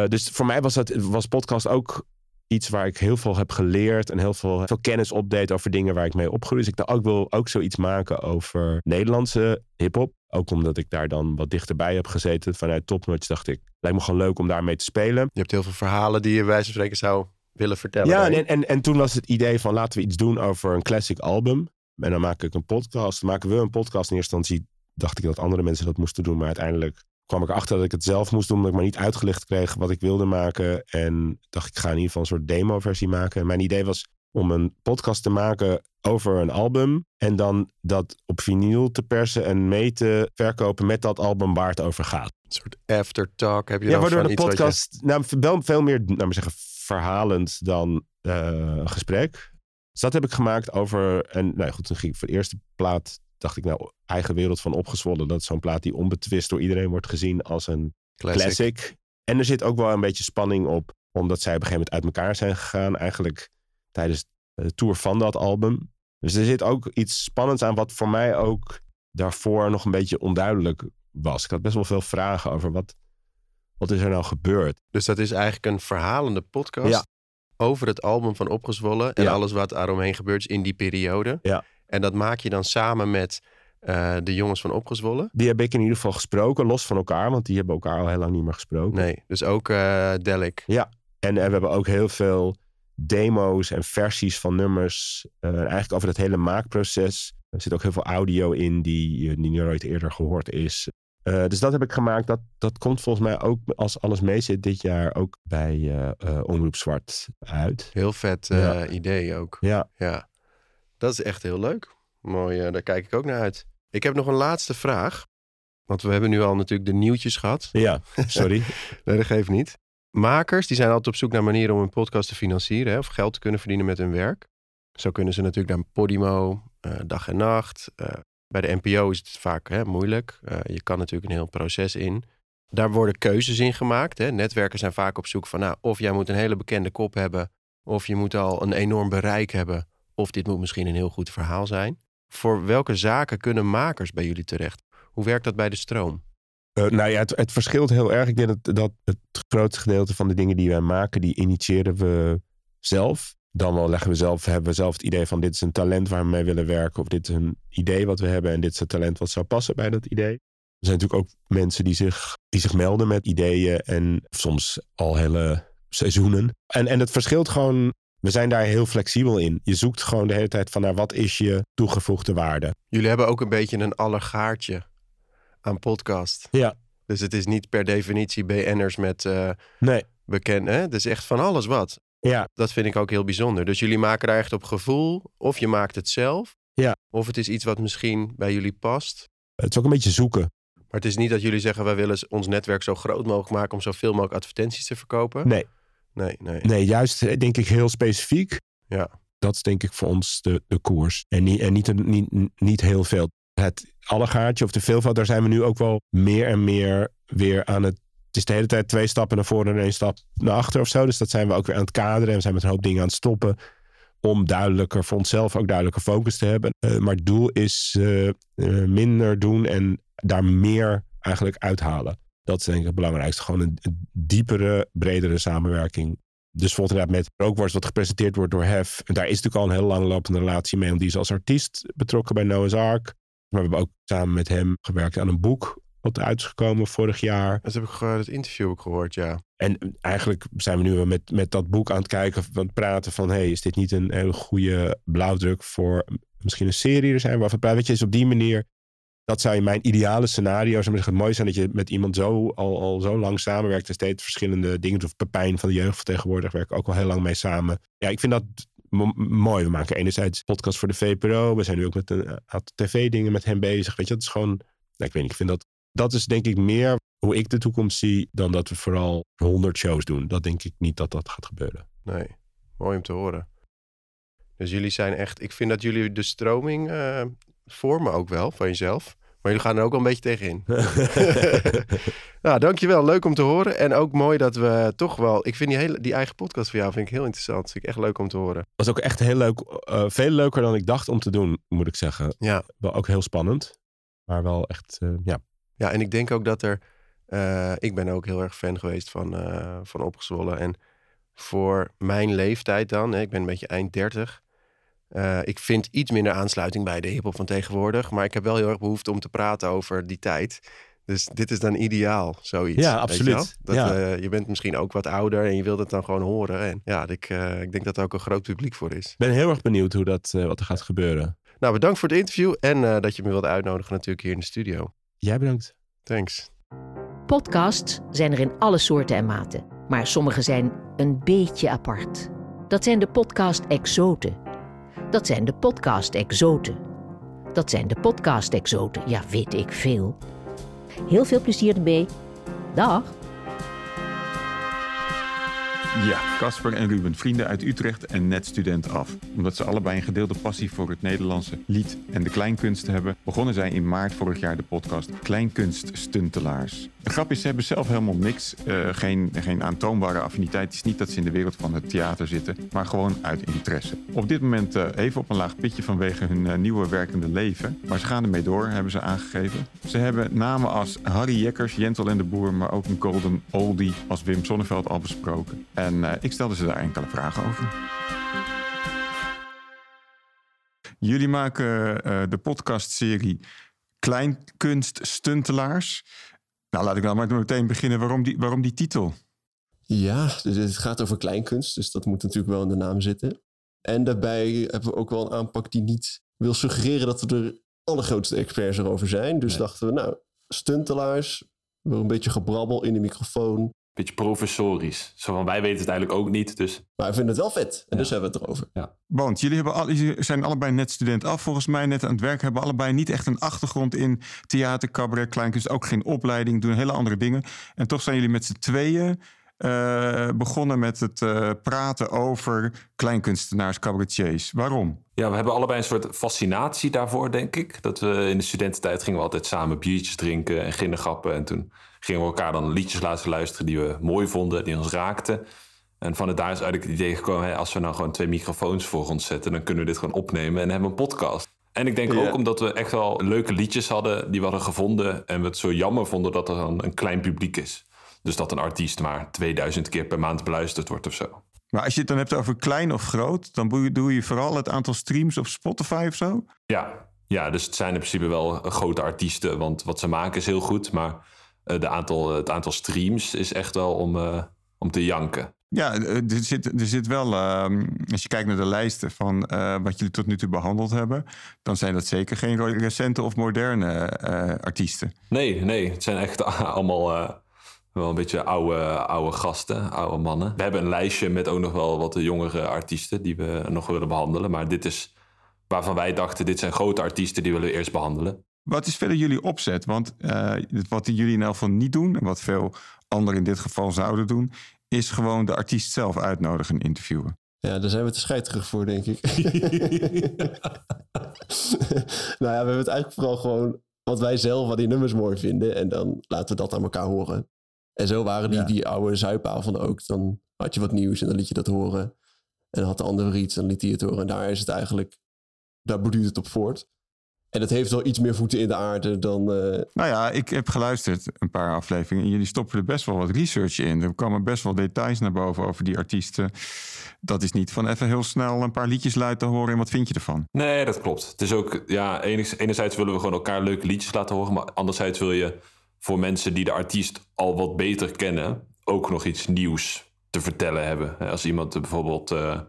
Dus voor mij was, dat, was podcast ook iets waar ik heel veel heb geleerd en heel veel, veel kennis opdeed over dingen waar ik mee opgroeide. Dus ik dacht, ook, wil ook zoiets maken over Nederlandse hip-hop. Ook omdat ik daar dan wat dichterbij heb gezeten vanuit Topnotch, dacht ik, lijkt me gewoon leuk om daarmee te spelen. Je hebt heel veel verhalen die je wijze van spreken zou willen vertellen. Ja, en, en, en toen was het idee van laten we iets doen over een classic album. En dan maak ik een podcast. Dan maken we een podcast. In eerste instantie dacht ik dat andere mensen dat moesten doen. Maar uiteindelijk kwam ik erachter dat ik het zelf moest doen. Omdat ik maar niet uitgelicht kreeg wat ik wilde maken. En dacht ik ga in ieder geval een soort demo versie maken. En mijn idee was om een podcast te maken over een album. En dan dat op vinyl te persen en mee te verkopen met dat album waar het over gaat. Een soort aftertalk heb je Ja, dan waardoor de je- podcast nou, wel veel meer, nou maar zeggen, verhalend dan eh, een gesprek. Dus dat heb ik gemaakt over, en nou ja, goed, toen ging ik voor de eerste plaat, dacht ik nou, Eigen Wereld van Opgezwollen. Dat is zo'n plaat die onbetwist door iedereen wordt gezien als een Classic. classic. En er zit ook wel een beetje spanning op, omdat zij op een gegeven moment uit elkaar zijn gegaan, eigenlijk tijdens de tour van dat album. Dus er zit ook iets spannends aan, wat voor mij ook daarvoor nog een beetje onduidelijk was. Ik had best wel veel vragen over wat, wat is er nou gebeurd. Dus dat is eigenlijk een verhalende podcast Ja. over het album van Opgezwollen en Ja. alles wat daaromheen gebeurt is in die periode. Ja. En dat maak je dan samen met eh, de jongens van Opgezwollen. Die heb ik in ieder geval gesproken, los van elkaar, want die hebben elkaar al heel lang niet meer gesproken. Nee, dus ook eh Delic. En eh, we hebben ook heel veel demo's en versies van nummers. eigenlijk over dat hele maakproces. Er zit ook heel veel audio in die, die nooit eerder gehoord is. Dus dat heb ik gemaakt. Dat, dat komt volgens mij ook, als alles mee zit, dit jaar ook bij Omroep Zwart uit. Heel vet Ja. idee ook. Ja, Ja, dat is echt heel leuk. Mooi, eh, daar kijk ik ook naar uit. Ik heb nog een laatste vraag. Want we hebben nu al natuurlijk de nieuwtjes gehad. ja sorry. Nee, dat geeft niet. Makers die zijn altijd op zoek naar manieren om hun podcast te financieren. Hè, of geld te kunnen verdienen met hun werk. Zo kunnen ze natuurlijk naar Podimo, eh, Dag en Nacht, eh, Bij de NPO is het vaak hè, moeilijk. Uh, je kan natuurlijk een heel proces in. Daar worden keuzes in gemaakt. Hè. Netwerken zijn vaak op zoek van, nou, of jij moet een hele bekende kop hebben, of je moet al een enorm bereik hebben, of dit moet misschien een heel goed verhaal zijn. Voor welke zaken kunnen makers bij jullie terecht? Hoe werkt dat bij de stroom? Uh, nou ja, het, het, verschilt heel erg. Ik denk dat, dat het grootste gedeelte van de dingen die wij maken, die initiëren we zelf. Dan wel leggen we zelf, hebben we zelf het idee van dit is een talent waar we mee willen werken. Of dit is een idee wat we hebben en dit is een talent wat zou passen bij dat idee. Er zijn natuurlijk ook mensen die zich, die zich melden met ideeën en soms al hele seizoenen. En, en het verschilt gewoon we zijn daar heel flexibel in. Je zoekt gewoon de hele tijd van naar wat is je toegevoegde waarde. Jullie hebben ook een beetje een allergaartje aan podcast. Ja. Dus het is niet per definitie BN'ers met uh, nee. bekend. Het is echt van alles wat. Ja. Dat vind ik ook heel bijzonder. Dus jullie maken daar echt op gevoel. Of je maakt het zelf. Ja. Of het is iets wat misschien bij jullie past. Het is ook een beetje zoeken. Maar het is niet dat jullie zeggen... wij willen ons netwerk zo groot mogelijk maken... om zoveel mogelijk advertenties te verkopen. Nee. Nee, nee. Nee, juist eh, denk ik heel specifiek. Ja. Dat is denk ik voor ons de, de koers. En, niet, en niet, niet, niet heel veel. Het allegaartje of de veelvoud, daar zijn we nu ook wel meer en meer weer aan het het is de hele tijd twee stappen naar voren en één stap naar achter of zo. Dus dat zijn we ook weer aan het kaderen. En we zijn met een hoop dingen aan het stoppen. Om duidelijker voor onszelf ook duidelijker focus te hebben. Uh, maar het doel is uh, uh, minder doen en daar meer eigenlijk uithalen. Dat is denk ik het belangrijkste. Gewoon een, een diepere, bredere samenwerking. Dus bijvoorbeeld met Rookworst, wat gepresenteerd wordt door Hef. En daar is natuurlijk al een heel langlopende relatie mee. Want die is als artiest betrokken bij Noah's Ark. Maar we hebben ook samen met hem gewerkt aan een boek. Wat uit is gekomen vorig jaar. Dat heb ik het interview ook gehoord, ja. En eigenlijk zijn we nu met, met dat boek aan het kijken, aan het praten van... hey, is dit niet een hele goede blauwdruk voor misschien een serie er zijn waarvan praten? Weet je, is op die manier dat zou in mijn ideale scenario zou het mooi zijn dat je met iemand zo al, al zo lang samenwerkt en steeds verschillende dingen. Of Pepijn van de jeugdvertegenwoordiger werken ook al heel lang mee samen. Ja, ik vind dat mooi. We maken enerzijds podcast voor de VPRO. We zijn nu ook met een aantal tv-dingen met hem bezig. Weet je, dat is gewoon, nou, ik weet niet, ik vind dat, dat is denk ik meer hoe ik de toekomst zie dan dat we vooral 100 shows doen. Dat denk ik niet dat dat gaat gebeuren. Nee, mooi om te horen. Dus jullie zijn echt, ik vind dat jullie de stroming uh, vormen ook wel van jezelf. Maar jullie gaan er ook wel een beetje tegenin. nou, dankjewel. Leuk om te horen. En ook mooi dat we toch wel... Ik vind die, hele, die eigen podcast van jou vind ik heel interessant. Vind ik echt leuk om te horen. was ook echt heel leuk. Uh, veel leuker dan ik dacht om te doen, moet ik zeggen. Ja. Wel ook heel spannend. Maar wel echt, uh, ja. Ja, en ik denk ook dat er... Uh, ik ben ook heel erg fan geweest van, van Opgezwollen. En voor mijn leeftijd dan... Hè, ik ben een beetje eind 30... Uh, ik vind iets minder aansluiting bij de hip-hop van tegenwoordig. Maar ik heb wel heel erg behoefte om te praten over die tijd. Dus dit is dan ideaal, zoiets. Ja, absoluut. Je, dat, ja. Uh, je bent misschien ook wat ouder en je wilt het dan gewoon horen. En ja, ik, uh, ik denk dat er ook een groot publiek voor is. Ik ben heel erg benieuwd hoe dat, wat er gaat gebeuren. Nou, bedankt voor het interview en dat je me wilde uitnodigen natuurlijk hier in de studio. Jij bedankt. Thanks. Podcasts zijn er in alle soorten en maten. Maar sommige zijn een beetje apart. Dat zijn de podcast-exoten. Dat zijn de podcast-exoten. Dat zijn de podcast-exoten. Ja, weet ik veel. Heel veel plezier ermee. Dag. Ja, Casper en Ruben, vrienden uit Utrecht en net student af. Omdat ze allebei een gedeelde passie voor het Nederlandse lied en de kleinkunst hebben, begonnen zij in maart vorig jaar de podcast Kleinkunst Stuntelaars. De grap is, ze hebben zelf helemaal niks. Uh, geen, geen aantoonbare affiniteit. Het is niet dat ze in de wereld van het theater zitten, maar gewoon uit interesse. Op dit moment uh, even op een laag pitje vanwege hun uh, nieuwe werkende leven. Maar ze gaan ermee door, hebben ze aangegeven. Ze hebben namen als Harry Jekkers, Jentel en de Boer, maar ook een golden oldie als Wim Sonneveld al besproken. En uh, ik stelde ze daar enkele vragen over. Jullie maken uh, de podcastserie Kleinkunst Stuntelaars. Nou, laat ik dan maar meteen beginnen. Waarom die, waarom die titel? Ja, dus het gaat over kleinkunst, dus dat moet natuurlijk wel in de naam zitten. En daarbij hebben we ook wel een aanpak die niet wil suggereren dat we de allergrootste experts erover zijn. Dus nee. dachten we, nou, stuntelaars, een beetje gebrabbel in de microfoon beetje professorisch. Zo van, wij weten het eigenlijk ook niet, dus... Maar we vinden het wel vet, en ja. dus hebben we het erover. Ja. Want jullie, hebben al, jullie zijn allebei net student af, volgens mij net aan het werk... hebben allebei niet echt een achtergrond in theater, cabaret, kleinkunst... ook geen opleiding, doen hele andere dingen. En toch zijn jullie met z'n tweeën... eh, begonnen met het eh, praten over kleinkunstenaars, cabaretiers. Waarom? Ja, we hebben allebei een soort fascinatie daarvoor, denk ik. Dat we in de studententijd gingen we altijd samen biertjes drinken en ginnegappen. En toen gingen we elkaar dan liedjes laten luisteren die we mooi vonden, die ons raakten. En van het daar is eigenlijk het idee gekomen, hè, als we nou gewoon twee microfoons voor ons zetten, dan kunnen we dit gewoon opnemen en hebben een podcast. En ik denk ook omdat we echt wel leuke liedjes hadden die we hadden gevonden. En we het zo jammer vonden dat er dan een klein publiek is. Dus dat een artiest maar 2000 keer per maand beluisterd wordt of zo. Maar als je het dan hebt over klein of groot, dan doe je, doe je vooral het aantal streams op Spotify of zo? Ja, ja, dus het zijn in principe wel grote artiesten. Want wat ze maken is heel goed. Maar de aantal, het aantal streams is echt wel om, eh, om te janken. Ja, eh, er zit, er zit wel, ehm, als je kijkt naar de lijsten van eh, wat jullie tot nu toe behandeld hebben, dan zijn dat zeker geen recente of moderne eh, artiesten. Nee, nee, het zijn echt allemaal eh, wel een beetje oude, oude gasten, oude mannen. We hebben een lijstje met ook nog wel wat jongere artiesten die we nog willen behandelen. Maar dit is waarvan wij dachten, dit zijn grote artiesten, die willen we eerst behandelen. Wat is verder jullie opzet? Want eh, wat jullie in elk geval niet doen, en wat veel anderen in dit geval zouden doen, is gewoon de artiest zelf uitnodigen en interviewen. Ja, daar zijn we te scheiterig voor, denk ik. nou ja, we hebben het eigenlijk vooral gewoon wat wij zelf van die nummers mooi vinden. En dan laten we dat aan elkaar horen. En zo waren die, Ja. die oude zuipavonden ook. Dan had je wat nieuws en dan liet je dat horen. En dan had de andere iets en dan liet hij het horen. En daar is het eigenlijk, daar borduurt het op voort. En het heeft wel iets meer voeten in de aarde dan... eh, Nou ja, ik heb geluisterd een paar afleveringen en jullie stoppen er best wel wat research in. Er kwamen best wel details naar boven over die artiesten. Dat is niet van even heel snel een paar liedjes laten horen en wat vind je ervan? Nee, dat klopt. Het is ook, ja, enerzijds, willen we gewoon elkaar leuke liedjes laten horen. Maar anderzijds wil je voor mensen die de artiest al wat beter kennen, ook nog iets nieuws te vertellen hebben. Als iemand bijvoorbeeld, eh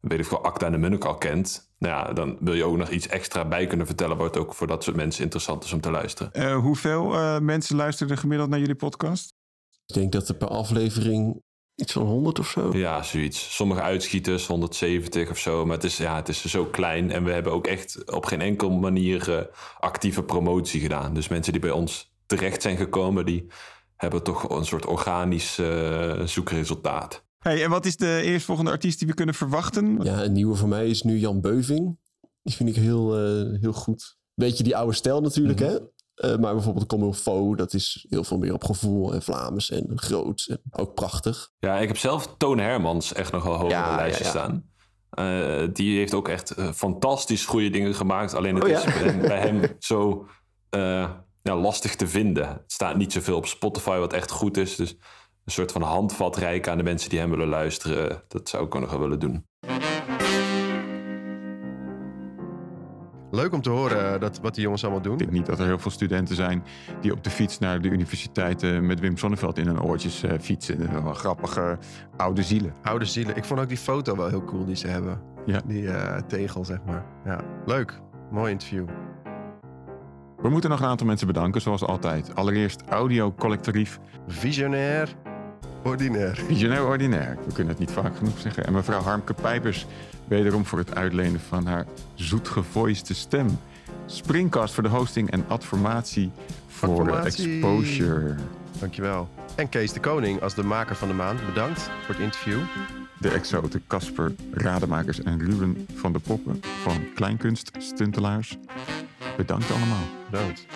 weet ik veel, Acta en de Munnik al kent, nou ja, dan wil je ook nog iets extra bij kunnen vertellen, wat ook voor dat soort mensen interessant is om te luisteren. Eh, hoeveel eh, mensen luisteren er gemiddeld naar jullie podcast? ik denk dat er per aflevering iets van 100 of zo... Ja, zoiets. Sommige uitschieters, 170 of zo. Maar het is, ja, het is zo klein. En we hebben ook echt op geen enkele manier eh, actieve promotie gedaan. Dus mensen die bij ons terecht zijn gekomen, die hebben toch een soort organisch eh, zoekresultaat. Hey, en wat is de eerstvolgende artiest die we kunnen verwachten? Ja, een nieuwe voor mij is nu Jan Beuving. Die vind ik heel, eh, heel goed. Beetje die oude stijl natuurlijk, hè? Eh, maar bijvoorbeeld Comme dat is heel veel meer op gevoel en Vlaams en groot. En ook prachtig. Ja, ik heb zelf Toon Hermans echt nog wel hoog Ja, op het lijstje ja, ja. staan. Eh, die heeft ook echt fantastisch goede dingen gemaakt. Alleen het Oh, is bij, bij hem zo eh, ja, lastig te vinden. Het staat niet zoveel op Spotify, wat echt goed is. Dus een soort van handvat reiken aan de mensen die hem willen luisteren. Dat zou ik ook nog wel willen doen. Leuk om te horen eh, dat, wat die jongens allemaal doen. Ik denk niet dat er heel veel studenten zijn die op de fiets naar de universiteit eh, met Wim Sonneveld in hun oortjes eh, fietsen. Wel grappige oude zielen. Oude zielen. Ik vond ook die foto wel heel cool die ze hebben. Ja. Die eh, tegel, zeg maar. Ja, leuk. Mooi interview. We moeten nog een aantal mensen bedanken, zoals altijd. Allereerst Audio Collectorief, Visionair. Ordinair. Visionair Ordinair. We kunnen het niet vaak genoeg zeggen. En mevrouw Harmke Pijpers, wederom voor het uitlenen van haar zoetgevoiste stem. Springcast voor de hosting en adformatie voor Adformatie. exposure. Dankjewel. En Kees de Koning als de maker van de maand. Bedankt voor het interview. De exoten Casper, Rademakers en Ruben van de Poppen van Kleinkunst Stuntelaars. Bedankt allemaal. Bedankt.